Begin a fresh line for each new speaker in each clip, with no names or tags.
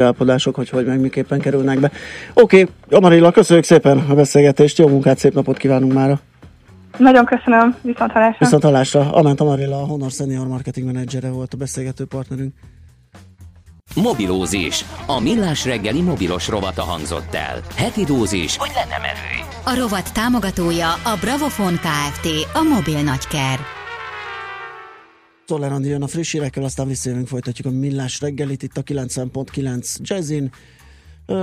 megállapodások, hogy hogy meg miképpen kerülnek be. Oké, okay, Amarilla, köszönjük szépen a beszélgetést, jó munkát, szép napot kívánunk mára!
Nagyon köszönöm, viszont hallásra.
Viszont hallásra. Ament Amarilla, a Honor Senior Marketing Manager volt a beszélgető partnerünk.
Mobilózis. A millás reggeli mobilos rovata hangzott el. Heti dózis, hogy lenne merő.
A rovat támogatója a Bravofon Kft. A mobil nagyker.
Toller Andi jön a friss hírekkel, aztán visszajövünk, folytatjuk a millás reggelit itt a 90.9 Jazzin. Uh,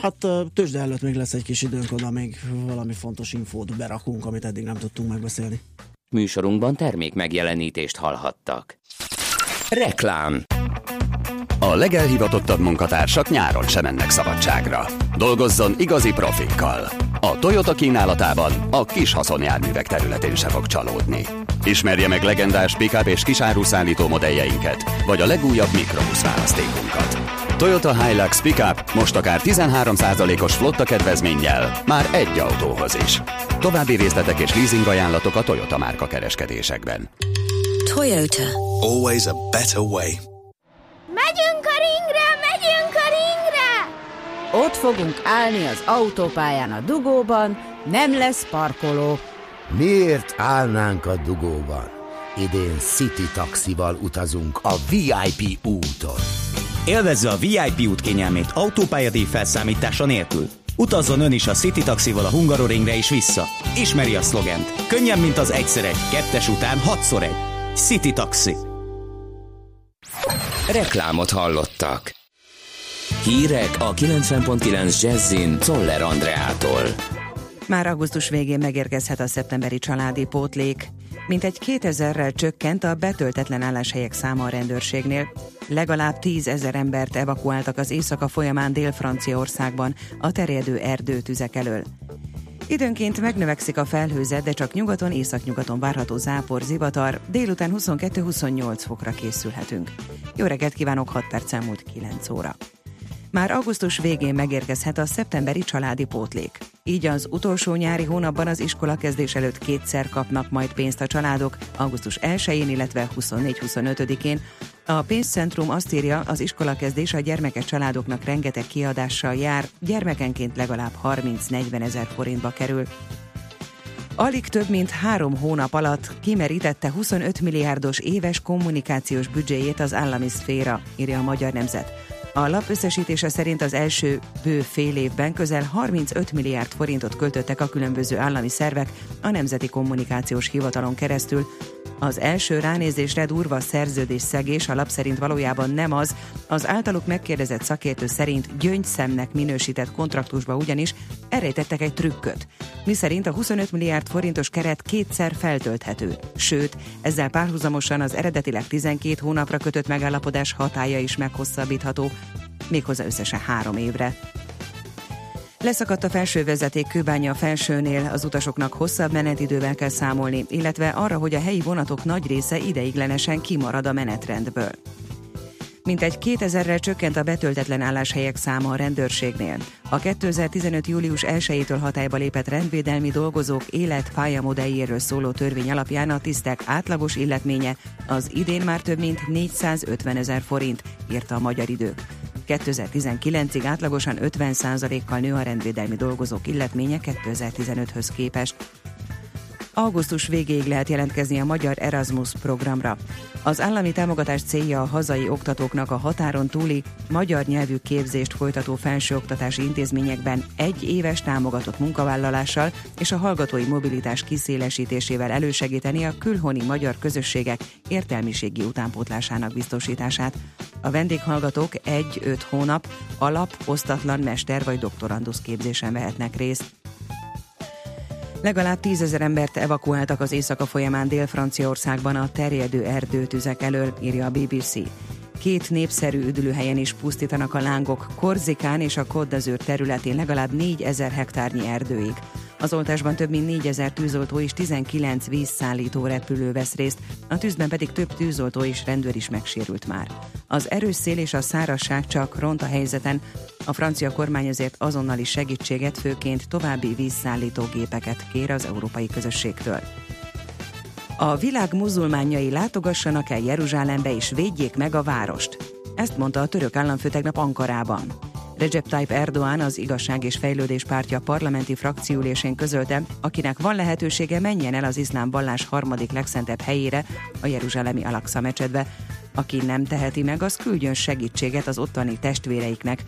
hát tőzsde előtt még lesz egy kis időnk, oda még valami fontos infót berakunk, amit eddig nem tudtunk megbeszélni.
Műsorunkban termék megjelenítést hallhattak. Reklám
a legelhivatottabb munkatársak nyáron sem mennek szabadságra. Dolgozzon igazi profikkal. A Toyota kínálatában a kis haszonjárművek területén se fog csalódni. Ismerje meg legendás pick és kisáruszállító modelljeinket, vagy a legújabb mikrobusz választékunkat. Toyota Hilux Pickup most akár 13%-os flotta kedvezménnyel, már egy autóhoz is. További részletek és leasing ajánlatok a Toyota márka kereskedésekben.
Toyota. Always a better way.
Megyünk a ringre, megyünk a ringre!
Ott fogunk állni az autópályán a dugóban, nem lesz parkoló.
Miért állnánk a dugóban? Idén City taxival utazunk a VIP úton.
Élvezze a VIP út kényelmét autópályadíj felszámítása nélkül. Utazzon ön is a City taxival a Hungaroringre és vissza. Ismeri a szlogent. Könnyen, mint az egyszer egy, kettes után hatszor egy. City Taxi.
Reklámot hallottak. Hírek a 90.9 Jazzin Toller Andreától.
Már augusztus végén megérkezhet a szeptemberi családi pótlék. Mintegy 2000-rel csökkent a betöltetlen álláshelyek száma a rendőrségnél. Legalább 10 ezer embert evakuáltak az éjszaka folyamán Dél-Franciaországban a terjedő erdőtüzek elől. Időnként megnövekszik a felhőzet, de csak nyugaton, északnyugaton várható zápor, zivatar. Délután 22-28 fokra készülhetünk. Jó reggelt kívánok, 6 perc elmúlt 9 óra. Már augusztus végén megérkezhet a szeptemberi családi pótlék. Így az utolsó nyári hónapban az iskola kezdés előtt kétszer kapnak majd pénzt a családok, augusztus 1-én, illetve 24-25-én. A pénzcentrum azt írja, az iskola kezdés a gyermekes családoknak rengeteg kiadással jár, gyermekenként legalább 30-40 ezer forintba kerül. Alig több mint három hónap alatt kimerítette 25 milliárdos éves kommunikációs büdzséjét az állami szféra, írja a Magyar Nemzet. A lap összesítése szerint az első bő fél évben közel 35 milliárd forintot költöttek a különböző állami szervek a Nemzeti Kommunikációs Hivatalon keresztül. Az első ránézésre durva szerződés szegés a lap szerint valójában nem az, az általuk megkérdezett szakértő szerint gyöngyszemnek minősített kontraktusba ugyanis elrejtettek egy trükköt. Mi szerint a 25 milliárd forintos keret kétszer feltölthető. Sőt, ezzel párhuzamosan az eredetileg 12 hónapra kötött megállapodás hatája is meghosszabbítható, méghozzá összesen három évre. Leszakadt a felső vezeték kőbánya felsőnél, az utasoknak hosszabb menetidővel kell számolni, illetve arra, hogy a helyi vonatok nagy része ideiglenesen kimarad a menetrendből. Mintegy 2000-rel csökkent a betöltetlen álláshelyek száma a rendőrségnél. A 2015. július 1-től hatályba lépett rendvédelmi dolgozók életpályamodelljéről szóló törvény alapján a tisztek átlagos illetménye az idén már több mint 450 ezer forint, írta a Magyar Idők. 2019-ig átlagosan 50%-kal nő a rendvédelmi dolgozók illetménye 2015-höz képest. Augusztus végéig lehet jelentkezni a Magyar Erasmus programra. Az állami támogatás célja a hazai oktatóknak a határon túli magyar nyelvű képzést folytató felsőoktatási intézményekben egy éves támogatott munkavállalással és a hallgatói mobilitás kiszélesítésével elősegíteni a külhoni magyar közösségek értelmiségi utánpótlásának biztosítását. A vendéghallgatók egy-öt hónap alap, osztatlan mester vagy doktorandusz képzésen vehetnek részt. Legalább tízezer embert evakuáltak az éjszaka folyamán Dél-Franciaországban a terjedő erdőtüzek elől, írja a BBC. Két népszerű üdülőhelyen is pusztítanak a lángok, Korzikán és a Côte területén legalább 4000 hektárnyi erdőig. Az oltásban több mint 4000 tűzoltó és 19 vízszállító repülő vesz részt, a tűzben pedig több tűzoltó és rendőr is megsérült már. Az erős szél és a szárazság csak ront a helyzeten, a francia kormány azért azonnali segítséget, főként további vízszállító gépeket kér az európai közösségtől. A világ muzulmánjai látogassanak el Jeruzsálembe és védjék meg a várost. Ezt mondta a török államfő tegnap Ankarában. Recep Tayyip Erdoğan az Igazság és Fejlődés pártja parlamenti frakciülésén közölte, akinek van lehetősége menjen el az iszlám vallás harmadik legszentebb helyére, a Jeruzsálemi Alaksa mecsedbe. Aki nem teheti meg, az küldjön segítséget az ottani testvéreiknek.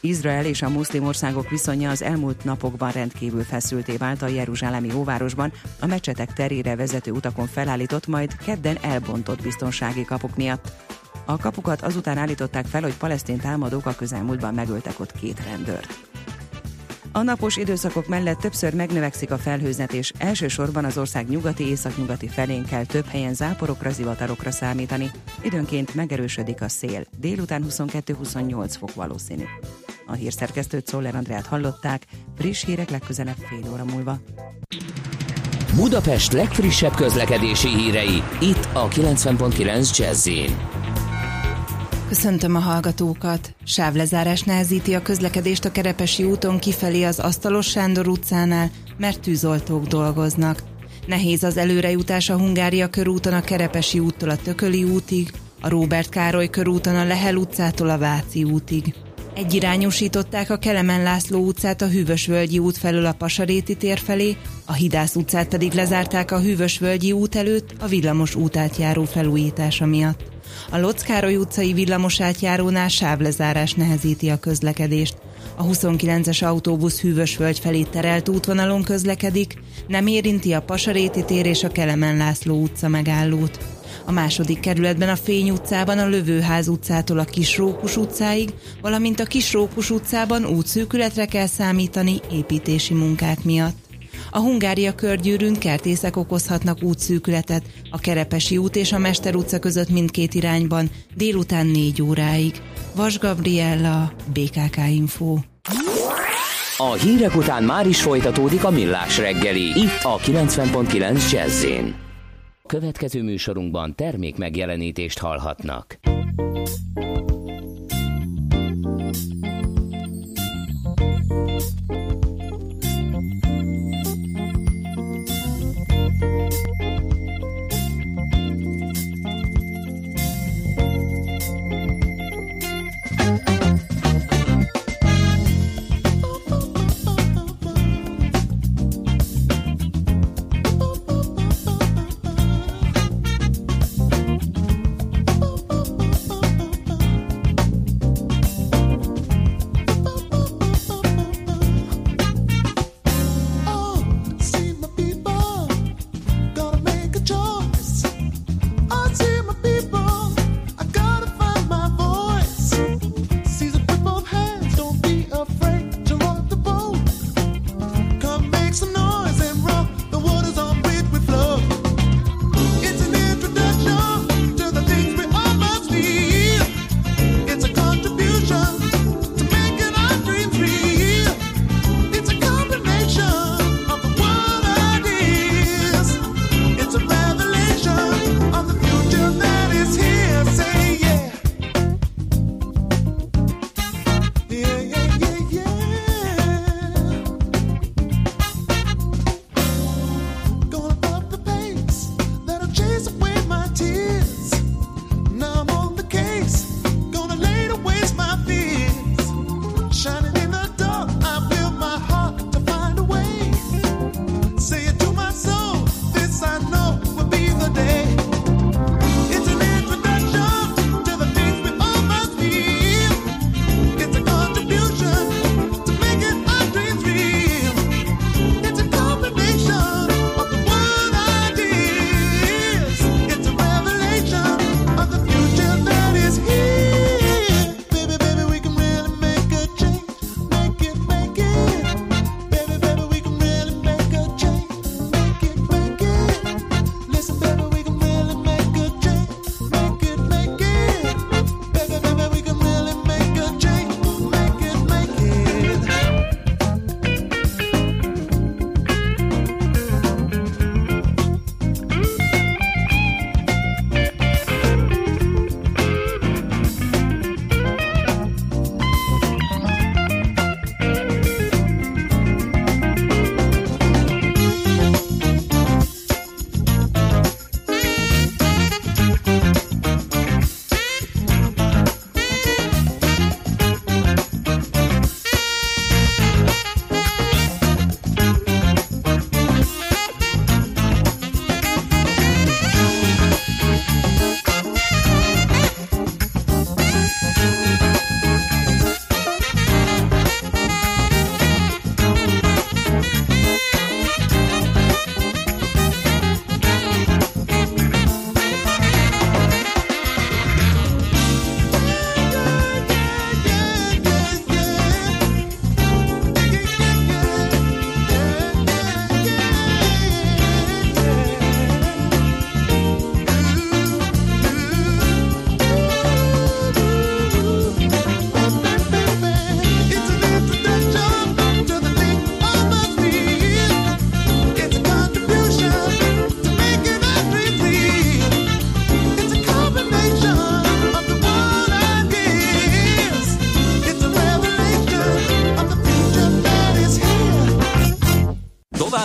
Izrael és a muszlim országok viszonya az elmúlt napokban rendkívül feszülté vált a Jeruzsálemi óvárosban, a mecsetek terére vezető utakon felállított, majd kedden elbontott biztonsági kapuk miatt. A kapukat azután állították fel, hogy palesztin támadók a közelmúltban megöltek ott két rendőrt. A napos időszakok mellett többször megnövekszik a felhőzet, elsősorban az ország nyugati északnyugati felén kell több helyen záporokra, zivatarokra számítani. Időnként megerősödik a szél. Délután 22-28 fok valószínű. A hírszerkesztőt Szoller Andrát hallották, friss hírek legközelebb fél óra múlva.
Budapest legfrissebb közlekedési hírei, itt a 90.9 jazz
Köszöntöm a hallgatókat! Sávlezárás nehezíti a közlekedést a Kerepesi úton kifelé az Asztalos Sándor utcánál, mert tűzoltók dolgoznak. Nehéz az előrejutás a Hungária körúton a Kerepesi úttól a Tököli útig, a Róbert Károly körúton a Lehel utcától a Váci útig. Egyirányosították a Kelemen László utcát a Hűvösvölgyi út felől a Pasaréti tér felé, a Hidász utcát pedig lezárták a Hűvösvölgyi út előtt a villamos útátjáró felújítása miatt. A Lockároly utcai villamos átjárónál sávlezárás nehezíti a közlekedést. A 29-es autóbusz Hűvösvölgy felé terelt útvonalon közlekedik, nem érinti a Pasaréti tér és a Kelemen László utca megállót. A második kerületben a Fény utcában a Lövőház utcától a Kisrókus utcáig, valamint a Kisrókus utcában útszűkületre kell számítani építési munkák miatt. A Hungária körgyűrűn kertészek okozhatnak útszűkületet a Kerepesi út és a Mester utca között mindkét irányban délután 4 óráig. Vas Gabriella, BKK Info.
A hírek után már is folytatódik a millás reggeli, itt a 90.9 jazz Következő műsorunkban termék megjelenítést hallhatnak.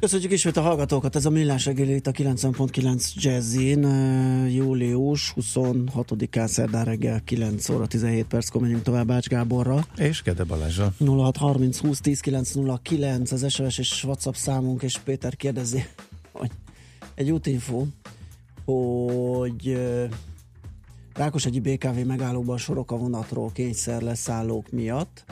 Köszönjük ismét a hallgatókat, ez a Millás reggeli itt a 90.9 Jazzin, július 26-án szerdán reggel 9 óra 17 perckor menjünk tovább Ács Gáborra.
És Gede Balázsa.
0630 20 10 909 az SMS és WhatsApp számunk, és Péter kérdezi, hogy egy útinfo, hogy Rákosegyi BKV megállóban sorok a vonatról kényszer leszállók miatt,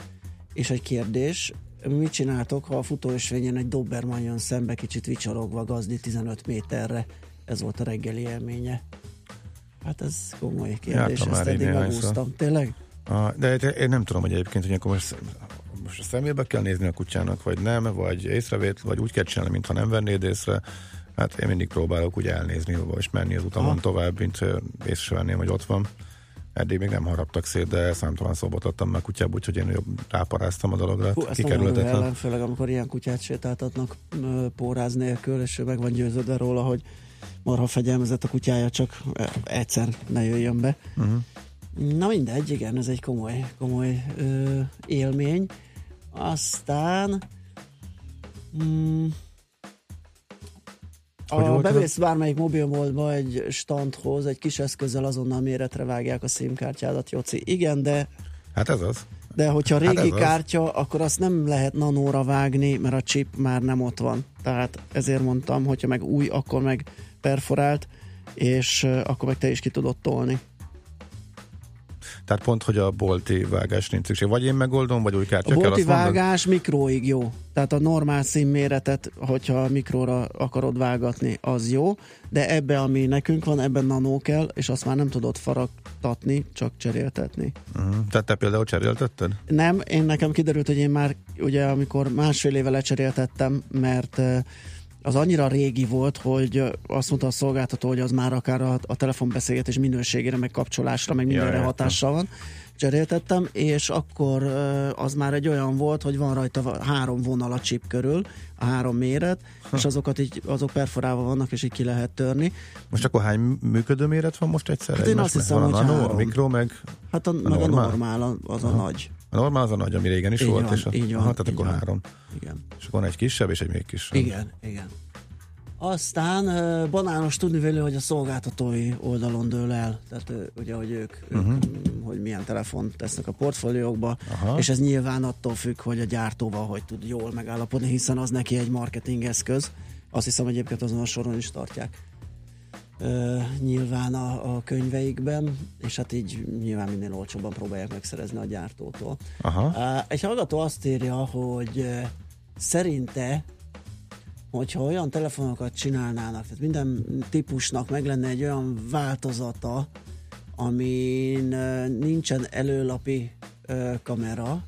és egy kérdés, mit csináltok, ha a futóösvényen egy Doberman jön szembe, kicsit vicsorogva gazdi 15 méterre? Ez volt a reggeli élménye. Hát ez komoly kérdés, Jártam ezt eddig megúsztam. Tényleg?
A, de én nem tudom, hogy egyébként, hogy akkor most, most a szemébe kell nézni a kutyának, vagy nem, vagy észrevét, vagy úgy kell csinálni, mintha nem vennéd észre. Hát én mindig próbálok úgy elnézni, és menni az utamon ha. tovább, mint észrevenném, hogy ott van. Eddig még nem haraptak szét, de számtalan szóbot adtam meg kutyába, úgyhogy én jobb ráparáztam a dologra.
Hú, ezt ellen, főleg amikor ilyen kutyát sétáltatnak póráz nélkül, és ő meg van győződve róla, hogy marha fegyelmezett a kutyája, csak egyszer ne jöjjön be. Uh-huh. Na mindegy, igen, ez egy komoly, komoly ö, élmény. Aztán mm, a bemész bármelyik mobilmódba egy standhoz, egy kis eszközzel azonnal méretre vágják a SIM-kártyádat, Joci. Igen, de...
Hát ez az.
De hogyha hát régi hát kártya, az. akkor azt nem lehet nanóra vágni, mert a chip már nem ott van. Tehát ezért mondtam, hogyha meg új, akkor meg perforált, és akkor meg te is ki tudod tolni.
Tehát pont, hogy a bolti vágás nincs szükség. Vagy én megoldom, vagy új kártya
A bolti kell, vágás mondod? mikróig jó. Tehát a normál színméretet, hogyha mikróra akarod vágatni, az jó, de ebbe, ami nekünk van, ebben nanó kell, és azt már nem tudod faragtatni, csak cseréltetni.
Uh-huh. Tehát te például cseréltetted?
Nem, én nekem kiderült, hogy én már ugye amikor másfél éve lecseréltettem, mert az annyira régi volt, hogy azt mondta a szolgáltató, hogy az már akár a, a telefonbeszélgetés minőségére, meg kapcsolásra, meg mindenre ja, hatással van. Cseréltettem, és akkor az már egy olyan volt, hogy van rajta három vonal a chip körül, a három méret, ha. és azokat így, azok perforálva vannak, és így ki lehet törni.
Most akkor hány működő méret van most egyszer?
Hát én azt hiszem, hogy
a
három.
a mikro, meg
Hát a, a meg normál? a normál, az a Aha. nagy.
A normál az a nagy, ami régen is
így
volt,
van,
és a,
így van,
aha, tehát
így
akkor
van.
három.
Igen.
És akkor van egy kisebb, és egy még kisebb.
Igen, igen. Aztán banános tudni vele, hogy a szolgáltatói oldalon dől el, tehát ugye, hogy ők, uh-huh. ők hogy milyen telefont tesznek a portfóliókba, Aha. és ez nyilván attól függ, hogy a gyártóval hogy tud jól megállapodni, hiszen az neki egy marketing eszköz. Azt hiszem egyébként azon a soron is tartják uh, nyilván a, a könyveikben, és hát így nyilván minél olcsóbban próbálják megszerezni a gyártótól.
Aha.
Uh, egy hallgató azt írja, hogy uh, szerinte hogyha olyan telefonokat csinálnának, tehát minden típusnak meg lenne egy olyan változata, amin nincsen előlapi kamera,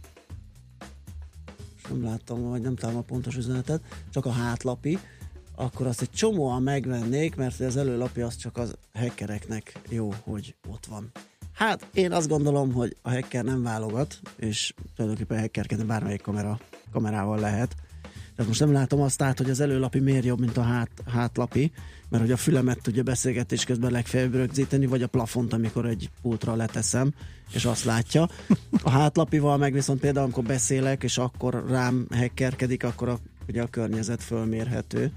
és nem láttam, vagy nem találom a pontos üzenetet, csak a hátlapi, akkor azt egy csomóan megvennék, mert az előlapi az csak az hackereknek jó, hogy ott van. Hát én azt gondolom, hogy a hacker nem válogat, és tulajdonképpen hackerkedni bármelyik kamera, kamerával lehet. Tehát most nem látom azt át, hogy az előlapi miért jobb, mint a hát, hátlapi, mert hogy a fülemet tudja beszélgetés közben legfeljebb rögzíteni, vagy a plafont, amikor egy pultra leteszem, és azt látja. A hátlapival meg viszont például, amikor beszélek, és akkor rám hackerkedik, akkor a, ugye a környezet fölmérhető,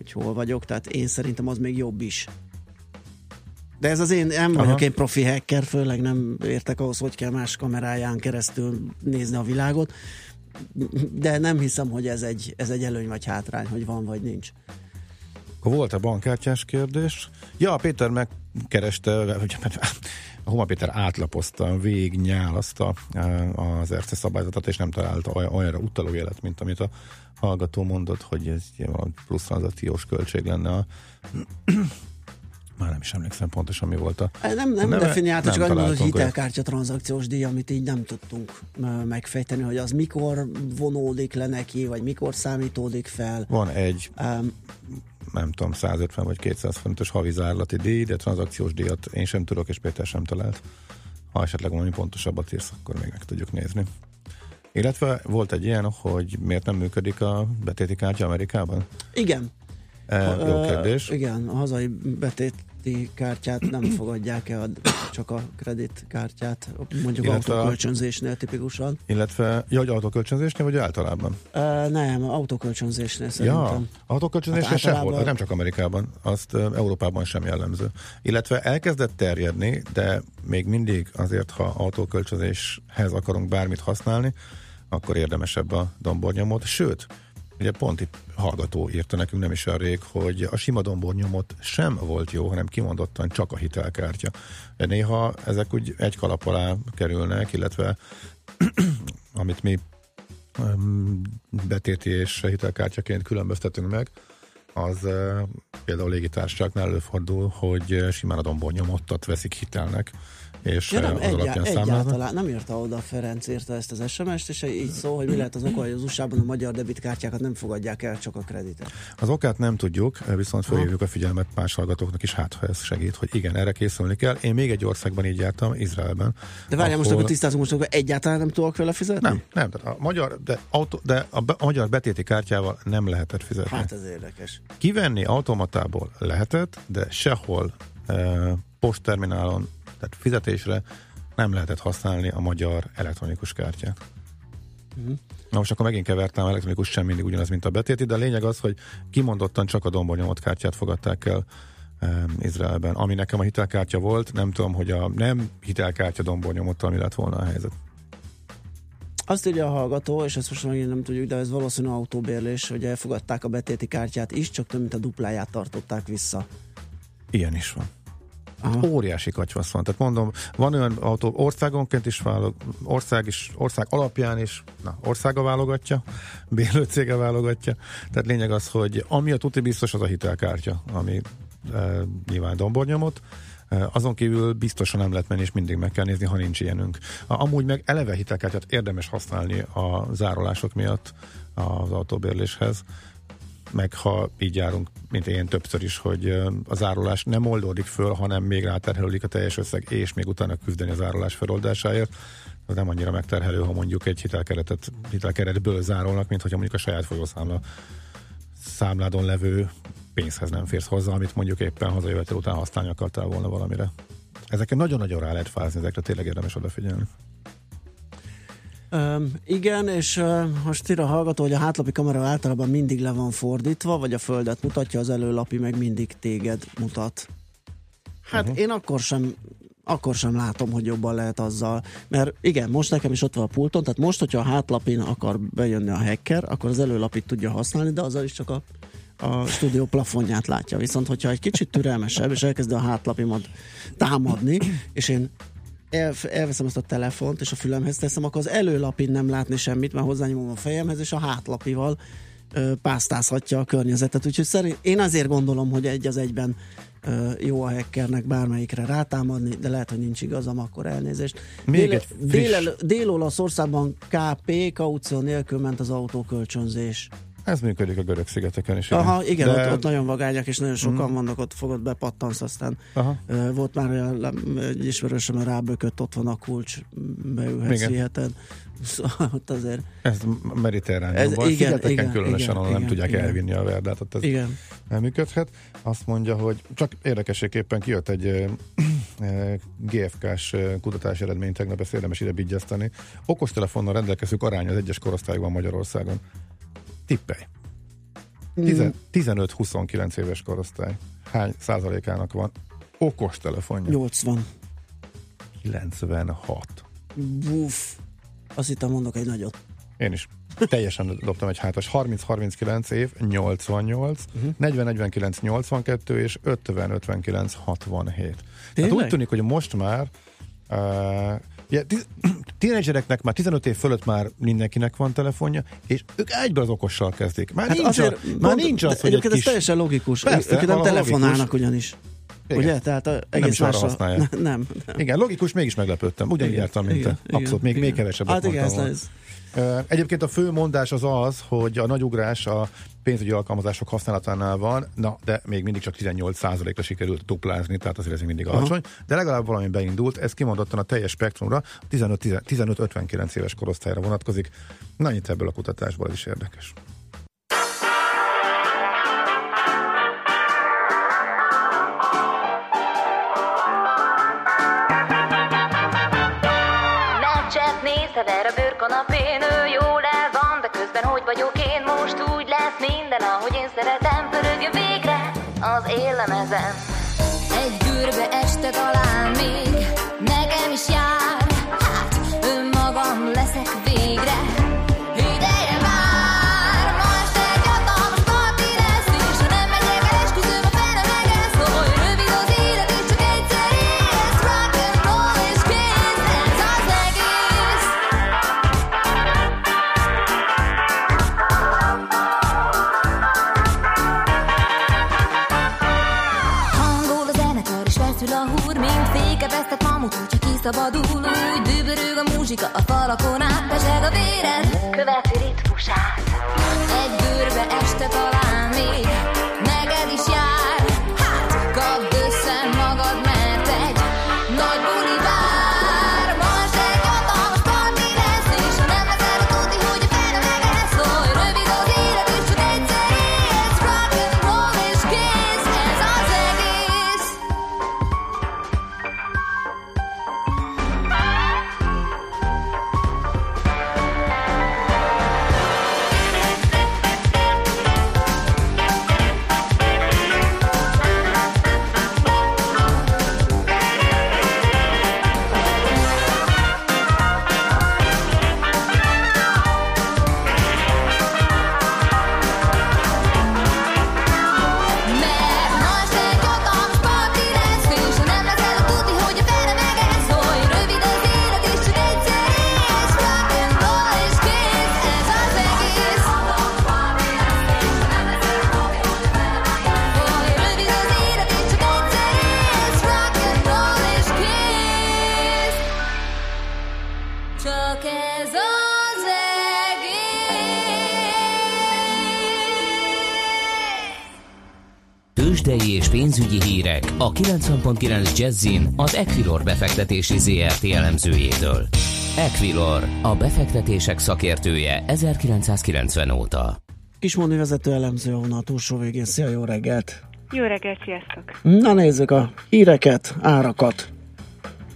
hogy hol vagyok, tehát én szerintem az még jobb is. De ez az én, nem Aha. vagyok én profi hacker, főleg nem értek ahhoz, hogy kell más kameráján keresztül nézni a világot, de nem hiszem, hogy ez egy, ez egy előny vagy hátrány, hogy van vagy nincs.
Akkor volt a bankkártyás kérdés. Ja, Péter megkereste, hogy a Homa Péter átlapozta, végig nyálaszta az ERCE szabályzatot, és nem találta olyanra utaló jelet, mint amit a hallgató mondott, hogy ez valami plusz tranzakciós költség lenne a már nem is emlékszem pontosan mi volt a
Nem, nem definiálta, csak annyi, hogy hitelkártya tranzakciós díj, amit így nem tudtunk megfejteni, hogy az mikor vonódik le neki, vagy mikor számítódik fel.
Van egy
um,
nem tudom, 150 vagy 200 forintos havi zárlati díj, de tranzakciós díjat én sem tudok, és Péter sem talált. Ha esetleg valami pontosabbat írsz, akkor még meg tudjuk nézni. Illetve volt egy ilyen, hogy miért nem működik a betéti kártya Amerikában?
Igen.
E, jó kérdés.
Uh, igen, a hazai betéti kártyát nem fogadják el, csak a kreditkártyát, mondjuk illetve, autókölcsönzésnél tipikusan.
Illetve, ja, hogy autókölcsönzésnél, vagy általában?
Uh, nem, autókölcsönzésnél szerintem. Ja,
autókölcsönzésnél hát általában... sehol, nem csak Amerikában, azt Európában sem jellemző. Illetve elkezdett terjedni, de még mindig azért, ha autókölcsönzéshez akarunk bármit használni, akkor érdemesebb a dombornyomot. Sőt, ugye pont itt hallgató írta nekünk nem is olyan rég, hogy a sima dombornyomot sem volt jó, hanem kimondottan csak a hitelkártya. De néha ezek úgy egy kalap alá kerülnek, illetve amit mi betéti és hitelkártyaként különböztetünk meg, az például légitársaságnál előfordul, hogy simán a dombornyomottat veszik hitelnek, és
ja, nem, az egyá- alapján egyáltalán nem írta oda Ferenc, írta ezt az SMS-t, és így szó, hogy mi lehet az oka, hogy az USA-ban a magyar debitkártyákat nem fogadják el, csak a kreditet.
Az okát nem tudjuk, viszont felhívjuk a figyelmet más hallgatóknak is, hát ha ez segít, hogy igen, erre készülni kell. Én még egy országban így jártam, Izraelben.
De várjál, ahol... most akkor tisztázunk, most akkor egyáltalán nem tudok vele fizetni?
Nem, nem, de a magyar, de, autó, de a, a magyar betéti kártyával nem lehetett fizetni.
Hát ez érdekes.
Kivenni automatából lehetett, de sehol eh, postterminálon tehát fizetésre nem lehetett használni a magyar elektronikus kártyát. Uh-huh. Na most akkor megint kevertem, elektronikus sem mindig ugyanaz, mint a betéti, de a lényeg az, hogy kimondottan csak a dombonyomott kártyát fogadták el um, Izraelben, ami nekem a hitelkártya volt, nem tudom, hogy a nem hitelkártya dombornyomottal mi lett volna a helyzet.
Azt írja a hallgató, és ezt most megint nem tudjuk, de ez valószínű autóbérlés, hogy elfogadták a betéti kártyát is, csak több mint a dupláját tartották vissza.
Ilyen is van. Aha. óriási katyvasz van. Tehát mondom, van olyan autó, országonként is válog, ország, is, ország alapján is, na, országa válogatja, bérlő cége válogatja. Tehát lényeg az, hogy ami a tuti biztos, az a hitelkártya, ami e, nyilván dombornyomot, azon kívül biztosan nem lehet menni, és mindig meg kell nézni, ha nincs ilyenünk. Amúgy meg eleve hitelkártyát érdemes használni a zárolások miatt az autóbérléshez, meg ha így járunk, mint én többször is, hogy az árulás nem oldódik föl, hanem még ráterhelődik a teljes összeg, és még utána küzdeni az árulás feloldásáért. Ez nem annyira megterhelő, ha mondjuk egy hitelkeretet, hitelkeretből zárolnak, mint hogyha mondjuk a saját folyószámla számládon levő pénzhez nem férsz hozzá, amit mondjuk éppen hazajövetel után használni akartál volna valamire. Ezeken nagyon-nagyon rá lehet fázni, ezekre tényleg érdemes odafigyelni.
Um, igen, és uh, most írja a hallgató, hogy a hátlapi kamera általában mindig le van fordítva, vagy a földet mutatja, az előlapi meg mindig téged mutat. Hát uh-huh. én akkor sem akkor sem látom, hogy jobban lehet azzal. Mert igen, most nekem is ott van a pulton, tehát most, hogyha a hátlapin akar bejönni a hacker, akkor az előlapit tudja használni, de azzal is csak a, a stúdió plafonját látja. Viszont, hogyha egy kicsit türelmesebb, és elkezdi a hátlapimat támadni, és én el, elveszem azt a telefont, és a fülemhez teszem, akkor az előlapin nem látni semmit, mert hozzányomom a fejemhez, és a hátlapival ö, pásztázhatja a környezetet. Úgyhogy szerint én azért gondolom, hogy egy az egyben ö, jó a hackernek bármelyikre rátámadni, de lehet, hogy nincs igazam, akkor elnézést. Még Dél, Dél, Dél-Olaszországban KP kaució nélkül ment az autókölcsönzés.
Ez működik a görög szigeteken is.
Igen. Aha, igen, De... ott, ott nagyon vagányok, és nagyon sokan mm. vannak, ott fogod bepattansz, aztán Aha. Uh, volt már olyan egy ismerősöm, rábökött, ott van a kulcs, beülhetsz, viheted. Szóval ott azért...
Ez mediterrán. Ez, igen, igen, különösen, ahol nem tudják igen. elvinni a verdát, ott ez
igen.
működhet. Azt mondja, hogy csak érdekességképpen kijött egy GFK-s kutatási eredmény, tegnap ezt érdemes ide bigyezteni. Okostelefonnal rendelkezők aránya az egyes korosztályban Magyarországon. Tippelj. 15-29 éves korosztály. Hány százalékának van okos telefonja?
80.
96.
Buf. Azt hittem mondok egy nagyot.
Én is. Teljesen dobtam egy hátas. 30-39 év, 88, uh-huh. 40-49, 82 és 50-59, 67. Tehát úgy tűnik, hogy most már uh, Ja, tínédzsereknek már 15 év fölött már mindenkinek van telefonja, és ők egyben az okossal kezdik. Már, hát nincs, azért, a, már nincs az, hogy egy kis...
ez teljesen logikus. Persze, ők nem telefonálnak logikus. ugyanis. Igen. Ugye? Tehát a, egész nem is
arra használják. Nem, nem. Igen, logikus, mégis meglepődtem. Ugyanígy jártam, mint igen, te. Abszolút, igen, még, igen. még kevesebb.
Hát igen, ez, ez,
Egyébként a fő mondás az az, hogy a nagy ugrás a pénzügyi alkalmazások használatánál van, na, de még mindig csak 18%-ra sikerült duplázni, tehát azért ez mindig alacsony, Aha. de legalább valami beindult, ez kimondottan a teljes spektrumra, 15-59 éves korosztályra vonatkozik. Na, annyit ebből a kutatásból, ez is érdekes.
Az élemezem. Egy görbe este talán még nekem is jár,
సబాదు 90.9 Jazzin az Equilor befektetési ZRT elemzőjétől. Equilor, a befektetések szakértője 1990 óta.
Kismondi vezető elemző a vonal túlsó végén. Szia, jó reggelt!
Jó reggelt, sziasztok!
Na nézzük a híreket, árakat.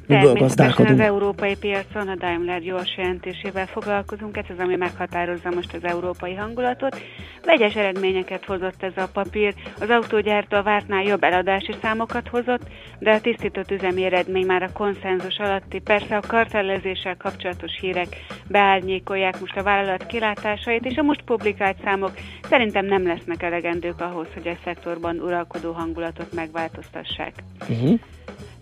Miből
Természetesen az
gazdálkodunk?
európai piacon a Daimler gyors jelentésével foglalkozunk, ez az, ami meghatározza most az európai hangulatot. Vegyes eredményeket hozott ez a papír, az autógyártó a vártnál jobb eladási számokat hozott, de a tisztított üzemi eredmény már a konszenzus alatti. Persze a kartellezéssel kapcsolatos hírek beárnyékolják most a vállalat kilátásait, és a most publikált számok szerintem nem lesznek elegendők ahhoz, hogy a szektorban uralkodó hangulatot megváltoztassák.
Uh-huh.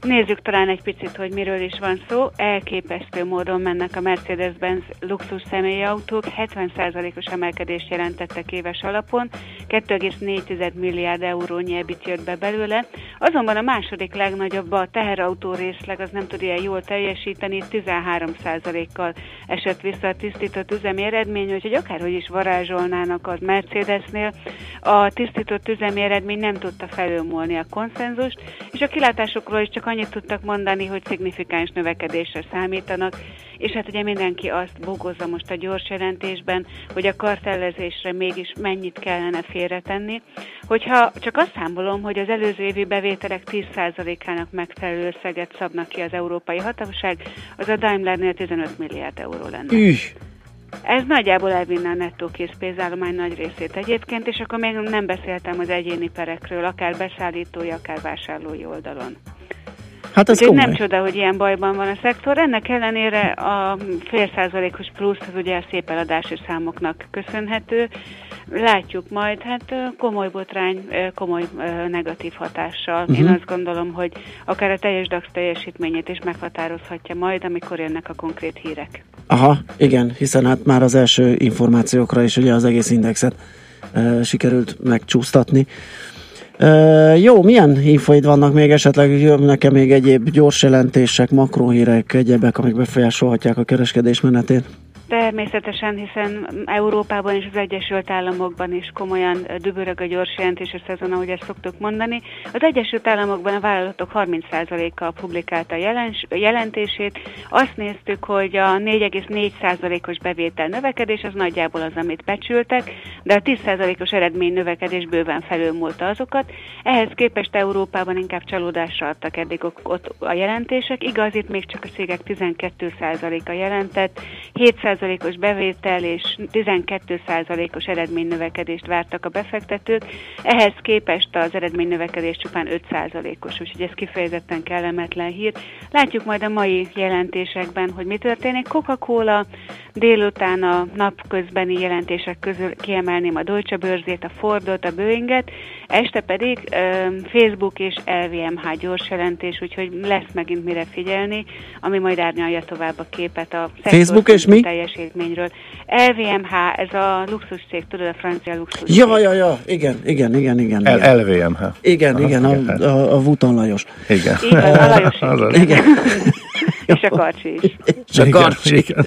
Nézzük talán egy picit, hogy miről is van szó. Elképesztő módon mennek a Mercedes-Benz luxus személyautók, 70%-os emelkedést jelentettek éves alapon, 2,4 milliárd eurónyi ebit jött be belőle. Azonban a második legnagyobb a teherautó részleg, az nem tud ilyen jól teljesíteni, 13%-kal esett vissza a tisztított üzemi eredmény, úgyhogy akárhogy is varázsolnának a Mercedesnél, a tisztított üzemi eredmény nem tudta felülmúlni a konszenzust, és a kilátásokról is csak annyit tudtak mondani, hogy szignifikáns növekedésre számítanak, és hát ugye mindenki azt bogozza most a gyors jelentésben, hogy a kartellezésre mégis mennyit kellene félretenni, hogyha csak azt számolom, hogy az előző évi bevételek 10%-ának megfelelő összeget szabnak ki az európai hatóság, az a Daimlernél 15 milliárd euró lenne.
Üh,
Ez nagyjából elvinne a nettó készpénzállomány nagy részét egyébként, és akkor még nem beszéltem az egyéni perekről, akár beszállítói, akár vásárlói oldalon.
Hát ez
Úgyhogy nem csoda, hogy ilyen bajban van a szektor. Ennek ellenére a fél százalékos plusz az ugye a szép eladási számoknak köszönhető. Látjuk majd, hát komoly botrány, komoly negatív hatással. Uh-huh. Én
Mhm.
azt gondolom, hogy akár a teljes DAX teljesítményét is meghatározhatja majd, amikor jönnek a konkrét hírek.
Aha, igen, hiszen hát már az első információkra is ugye az egész indexet e, sikerült megcsúsztatni. Jó, milyen infoid vannak még esetleg, jönnek-e még egyéb gyors jelentések, makrohírek, egyebek, amik befolyásolhatják a kereskedés menetét?
Természetesen, hiszen Európában és az Egyesült Államokban is komolyan dübörög a gyors jelentési szezon, ahogy ezt szoktuk mondani. Az Egyesült Államokban a vállalatok 30%-a publikálta jelentését. Azt néztük, hogy a 4,4%-os bevétel növekedés az nagyjából az, amit becsültek, de a 10%-os eredmény növekedés bőven felülmúlta azokat. Ehhez képest Európában inkább csalódásra adtak eddig ott a jelentések. Igaz, itt még csak a cégek 12%-a jelentett, 7%-os bevétel és 12%-os eredménynövekedést vártak a befektetők, ehhez képest az eredménynövekedés csupán 5%-os, úgyhogy ez kifejezetten kellemetlen hír. Látjuk majd a mai jelentésekben, hogy mi történik. Coca-Cola délután a napközbeni jelentések közül kiemelném a Deutsche Börzét, a Fordot, a Boeinget, este pedig uh, Facebook és LVMH gyors jelentés, úgyhogy lesz megint mire figyelni, ami majd árnyalja tovább a képet a
Facebook és mi?
Teljesítményről. LVMH, ez a luxus cég, tudod, a francia luxus
Ja, ja, ja, igen, igen, igen, igen.
L- LVMH.
Igen, Aha, igen, igen, a, a, a Vuton Lajos.
Igen.
Igen, a Lajos.
Igen.
és a Karcsi is.
És a Karcsi. Igen.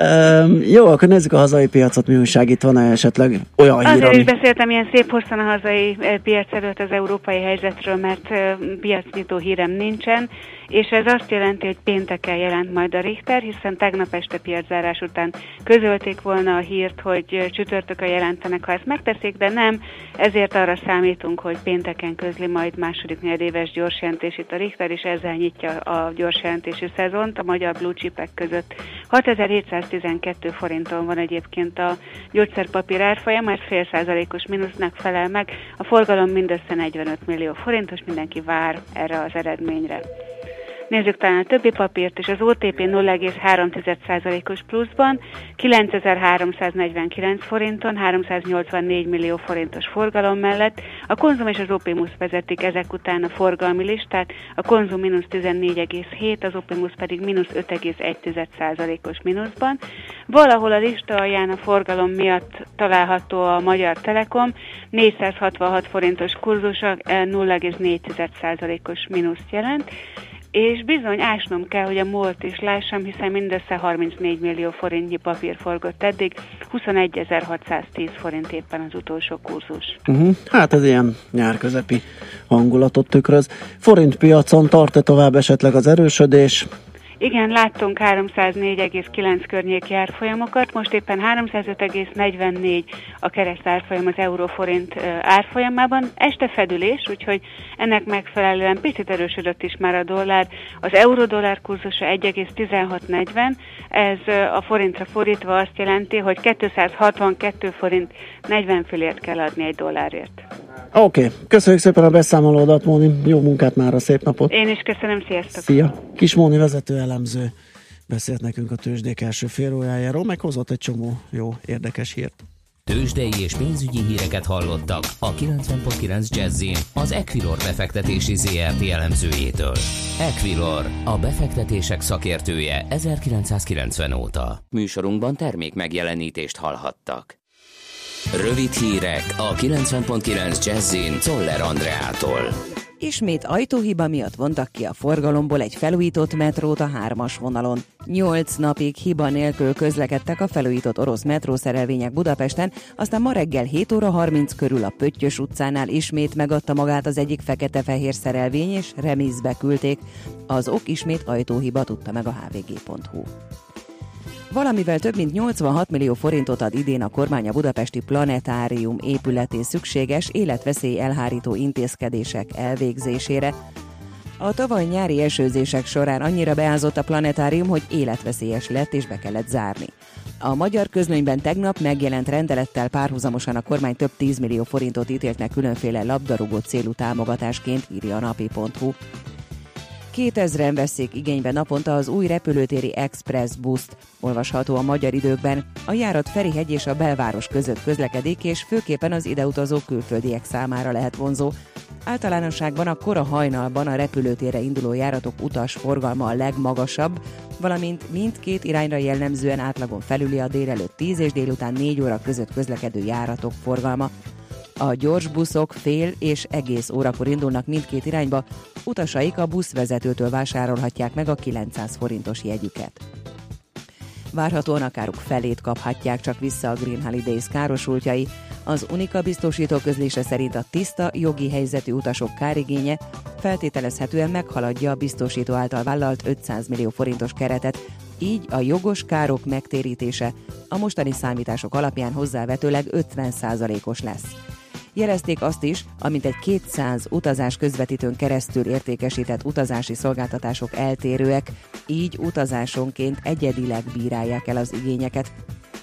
Um, jó, akkor nézzük a hazai piacot, mi újság itt van-e esetleg olyan hír,
Azért
ami...
is beszéltem ilyen szép hosszan a hazai piac előtt az európai helyzetről, mert piacnyitó hírem nincsen, és ez azt jelenti, hogy pénteken jelent majd a Richter, hiszen tegnap este piaczárás után közölték volna a hírt, hogy csütörtökön jelentenek, ha ezt megteszik, de nem, ezért arra számítunk, hogy pénteken közli majd második negyedéves gyorsjelentését a Richter, és ezzel nyitja a gyorsjelentési szezont a magyar blue chipek között. 6712 forinton van egyébként a gyógyszerpapír árfolyam, ez fél százalékos mínusznak felel meg, a forgalom mindössze 45 millió forintos, mindenki vár erre az eredményre. Nézzük talán a többi papírt, és az OTP 0,3%-os pluszban, 9349 forinton, 384 millió forintos forgalom mellett. A Konzum és az Opimus vezetik ezek után a forgalmi listát, a Konzum mínusz 14,7, az Opimus pedig mínusz 5,1%-os mínuszban. Valahol a lista alján a forgalom miatt található a Magyar Telekom, 466 forintos kurzusa 0,4%-os mínuszt jelent, és bizony ásnom kell, hogy a múlt is lássam, hiszen mindössze 34 millió forintnyi papír forgott eddig, 21.610 forint éppen az utolsó kurzus.
Uh-huh. Hát ez ilyen nyárközepi hangulatot tükröz. Forint piacon tart-e tovább esetleg az erősödés?
Igen, láttunk 304,9 környéki árfolyamokat, most éppen 305,44 a kereszt árfolyam az euróforint árfolyamában. Este fedülés, úgyhogy ennek megfelelően picit erősödött is már a dollár. Az euró-dollár kurzusa 1,1640, ez a forintra fordítva azt jelenti, hogy 262 forint 40 fillért kell adni egy dollárért.
Oké, okay. köszönjük szépen a beszámolódat, Móni. Jó munkát már, a szép napot.
Én is köszönöm, sziasztok.
Szia. Kis Móni vezető elemző beszélt nekünk a tőzsdék első félórájáról, meg hozott egy csomó jó, érdekes hírt.
Tőzsdei és pénzügyi híreket hallottak a 90.9 Jazzin az Equilor befektetési ZRT elemzőjétől. Equilor, a befektetések szakértője 1990 óta. Műsorunkban termék megjelenítést hallhattak. Rövid hírek a 90.9 Jazzin Toller Andreától.
Ismét ajtóhiba miatt vontak ki a forgalomból egy felújított metrót a hármas vonalon. Nyolc napig hiba nélkül közlekedtek a felújított orosz metrószerelvények Budapesten, aztán ma reggel 7 óra 30 körül a Pöttyös utcánál ismét megadta magát az egyik fekete-fehér szerelvény, és remízbe küldték. Az ok ismét ajtóhiba tudta meg a hvg.hu. Valamivel több mint 86 millió forintot ad idén a kormány a budapesti planetárium épületén szükséges életveszély elhárító intézkedések elvégzésére. A tavaly nyári esőzések során annyira beázott a planetárium, hogy életveszélyes lett és be kellett zárni. A magyar közlönyben tegnap megjelent rendelettel párhuzamosan a kormány több 10 millió forintot ítélt meg különféle labdarúgó célú támogatásként, írja a napi.hu. 2000-en veszik igénybe naponta az új repülőtéri Express buszt. Olvasható a magyar időkben. A járat Ferihegy és a belváros között közlekedik, és főképpen az ideutazó külföldiek számára lehet vonzó. Általánosságban a kora hajnalban a repülőtérre induló járatok utas forgalma a legmagasabb, valamint mindkét irányra jellemzően átlagon felüli a délelőtt 10 és délután 4 óra között közlekedő járatok forgalma. A gyors buszok fél és egész órakor indulnak mindkét irányba, utasaik a buszvezetőtől vásárolhatják meg a 900 forintos jegyüket. Várhatóan a károk felét kaphatják csak vissza a Green Holidays károsultjai. Az Unika biztosító közlése szerint a tiszta, jogi helyzetű utasok kárigénye feltételezhetően meghaladja a biztosító által vállalt 500 millió forintos keretet, így a jogos károk megtérítése a mostani számítások alapján hozzávetőleg 50%-os lesz. Jelezték azt is, amint egy 200 utazás közvetítőn keresztül értékesített utazási szolgáltatások eltérőek, így utazásonként egyedileg bírálják el az igényeket.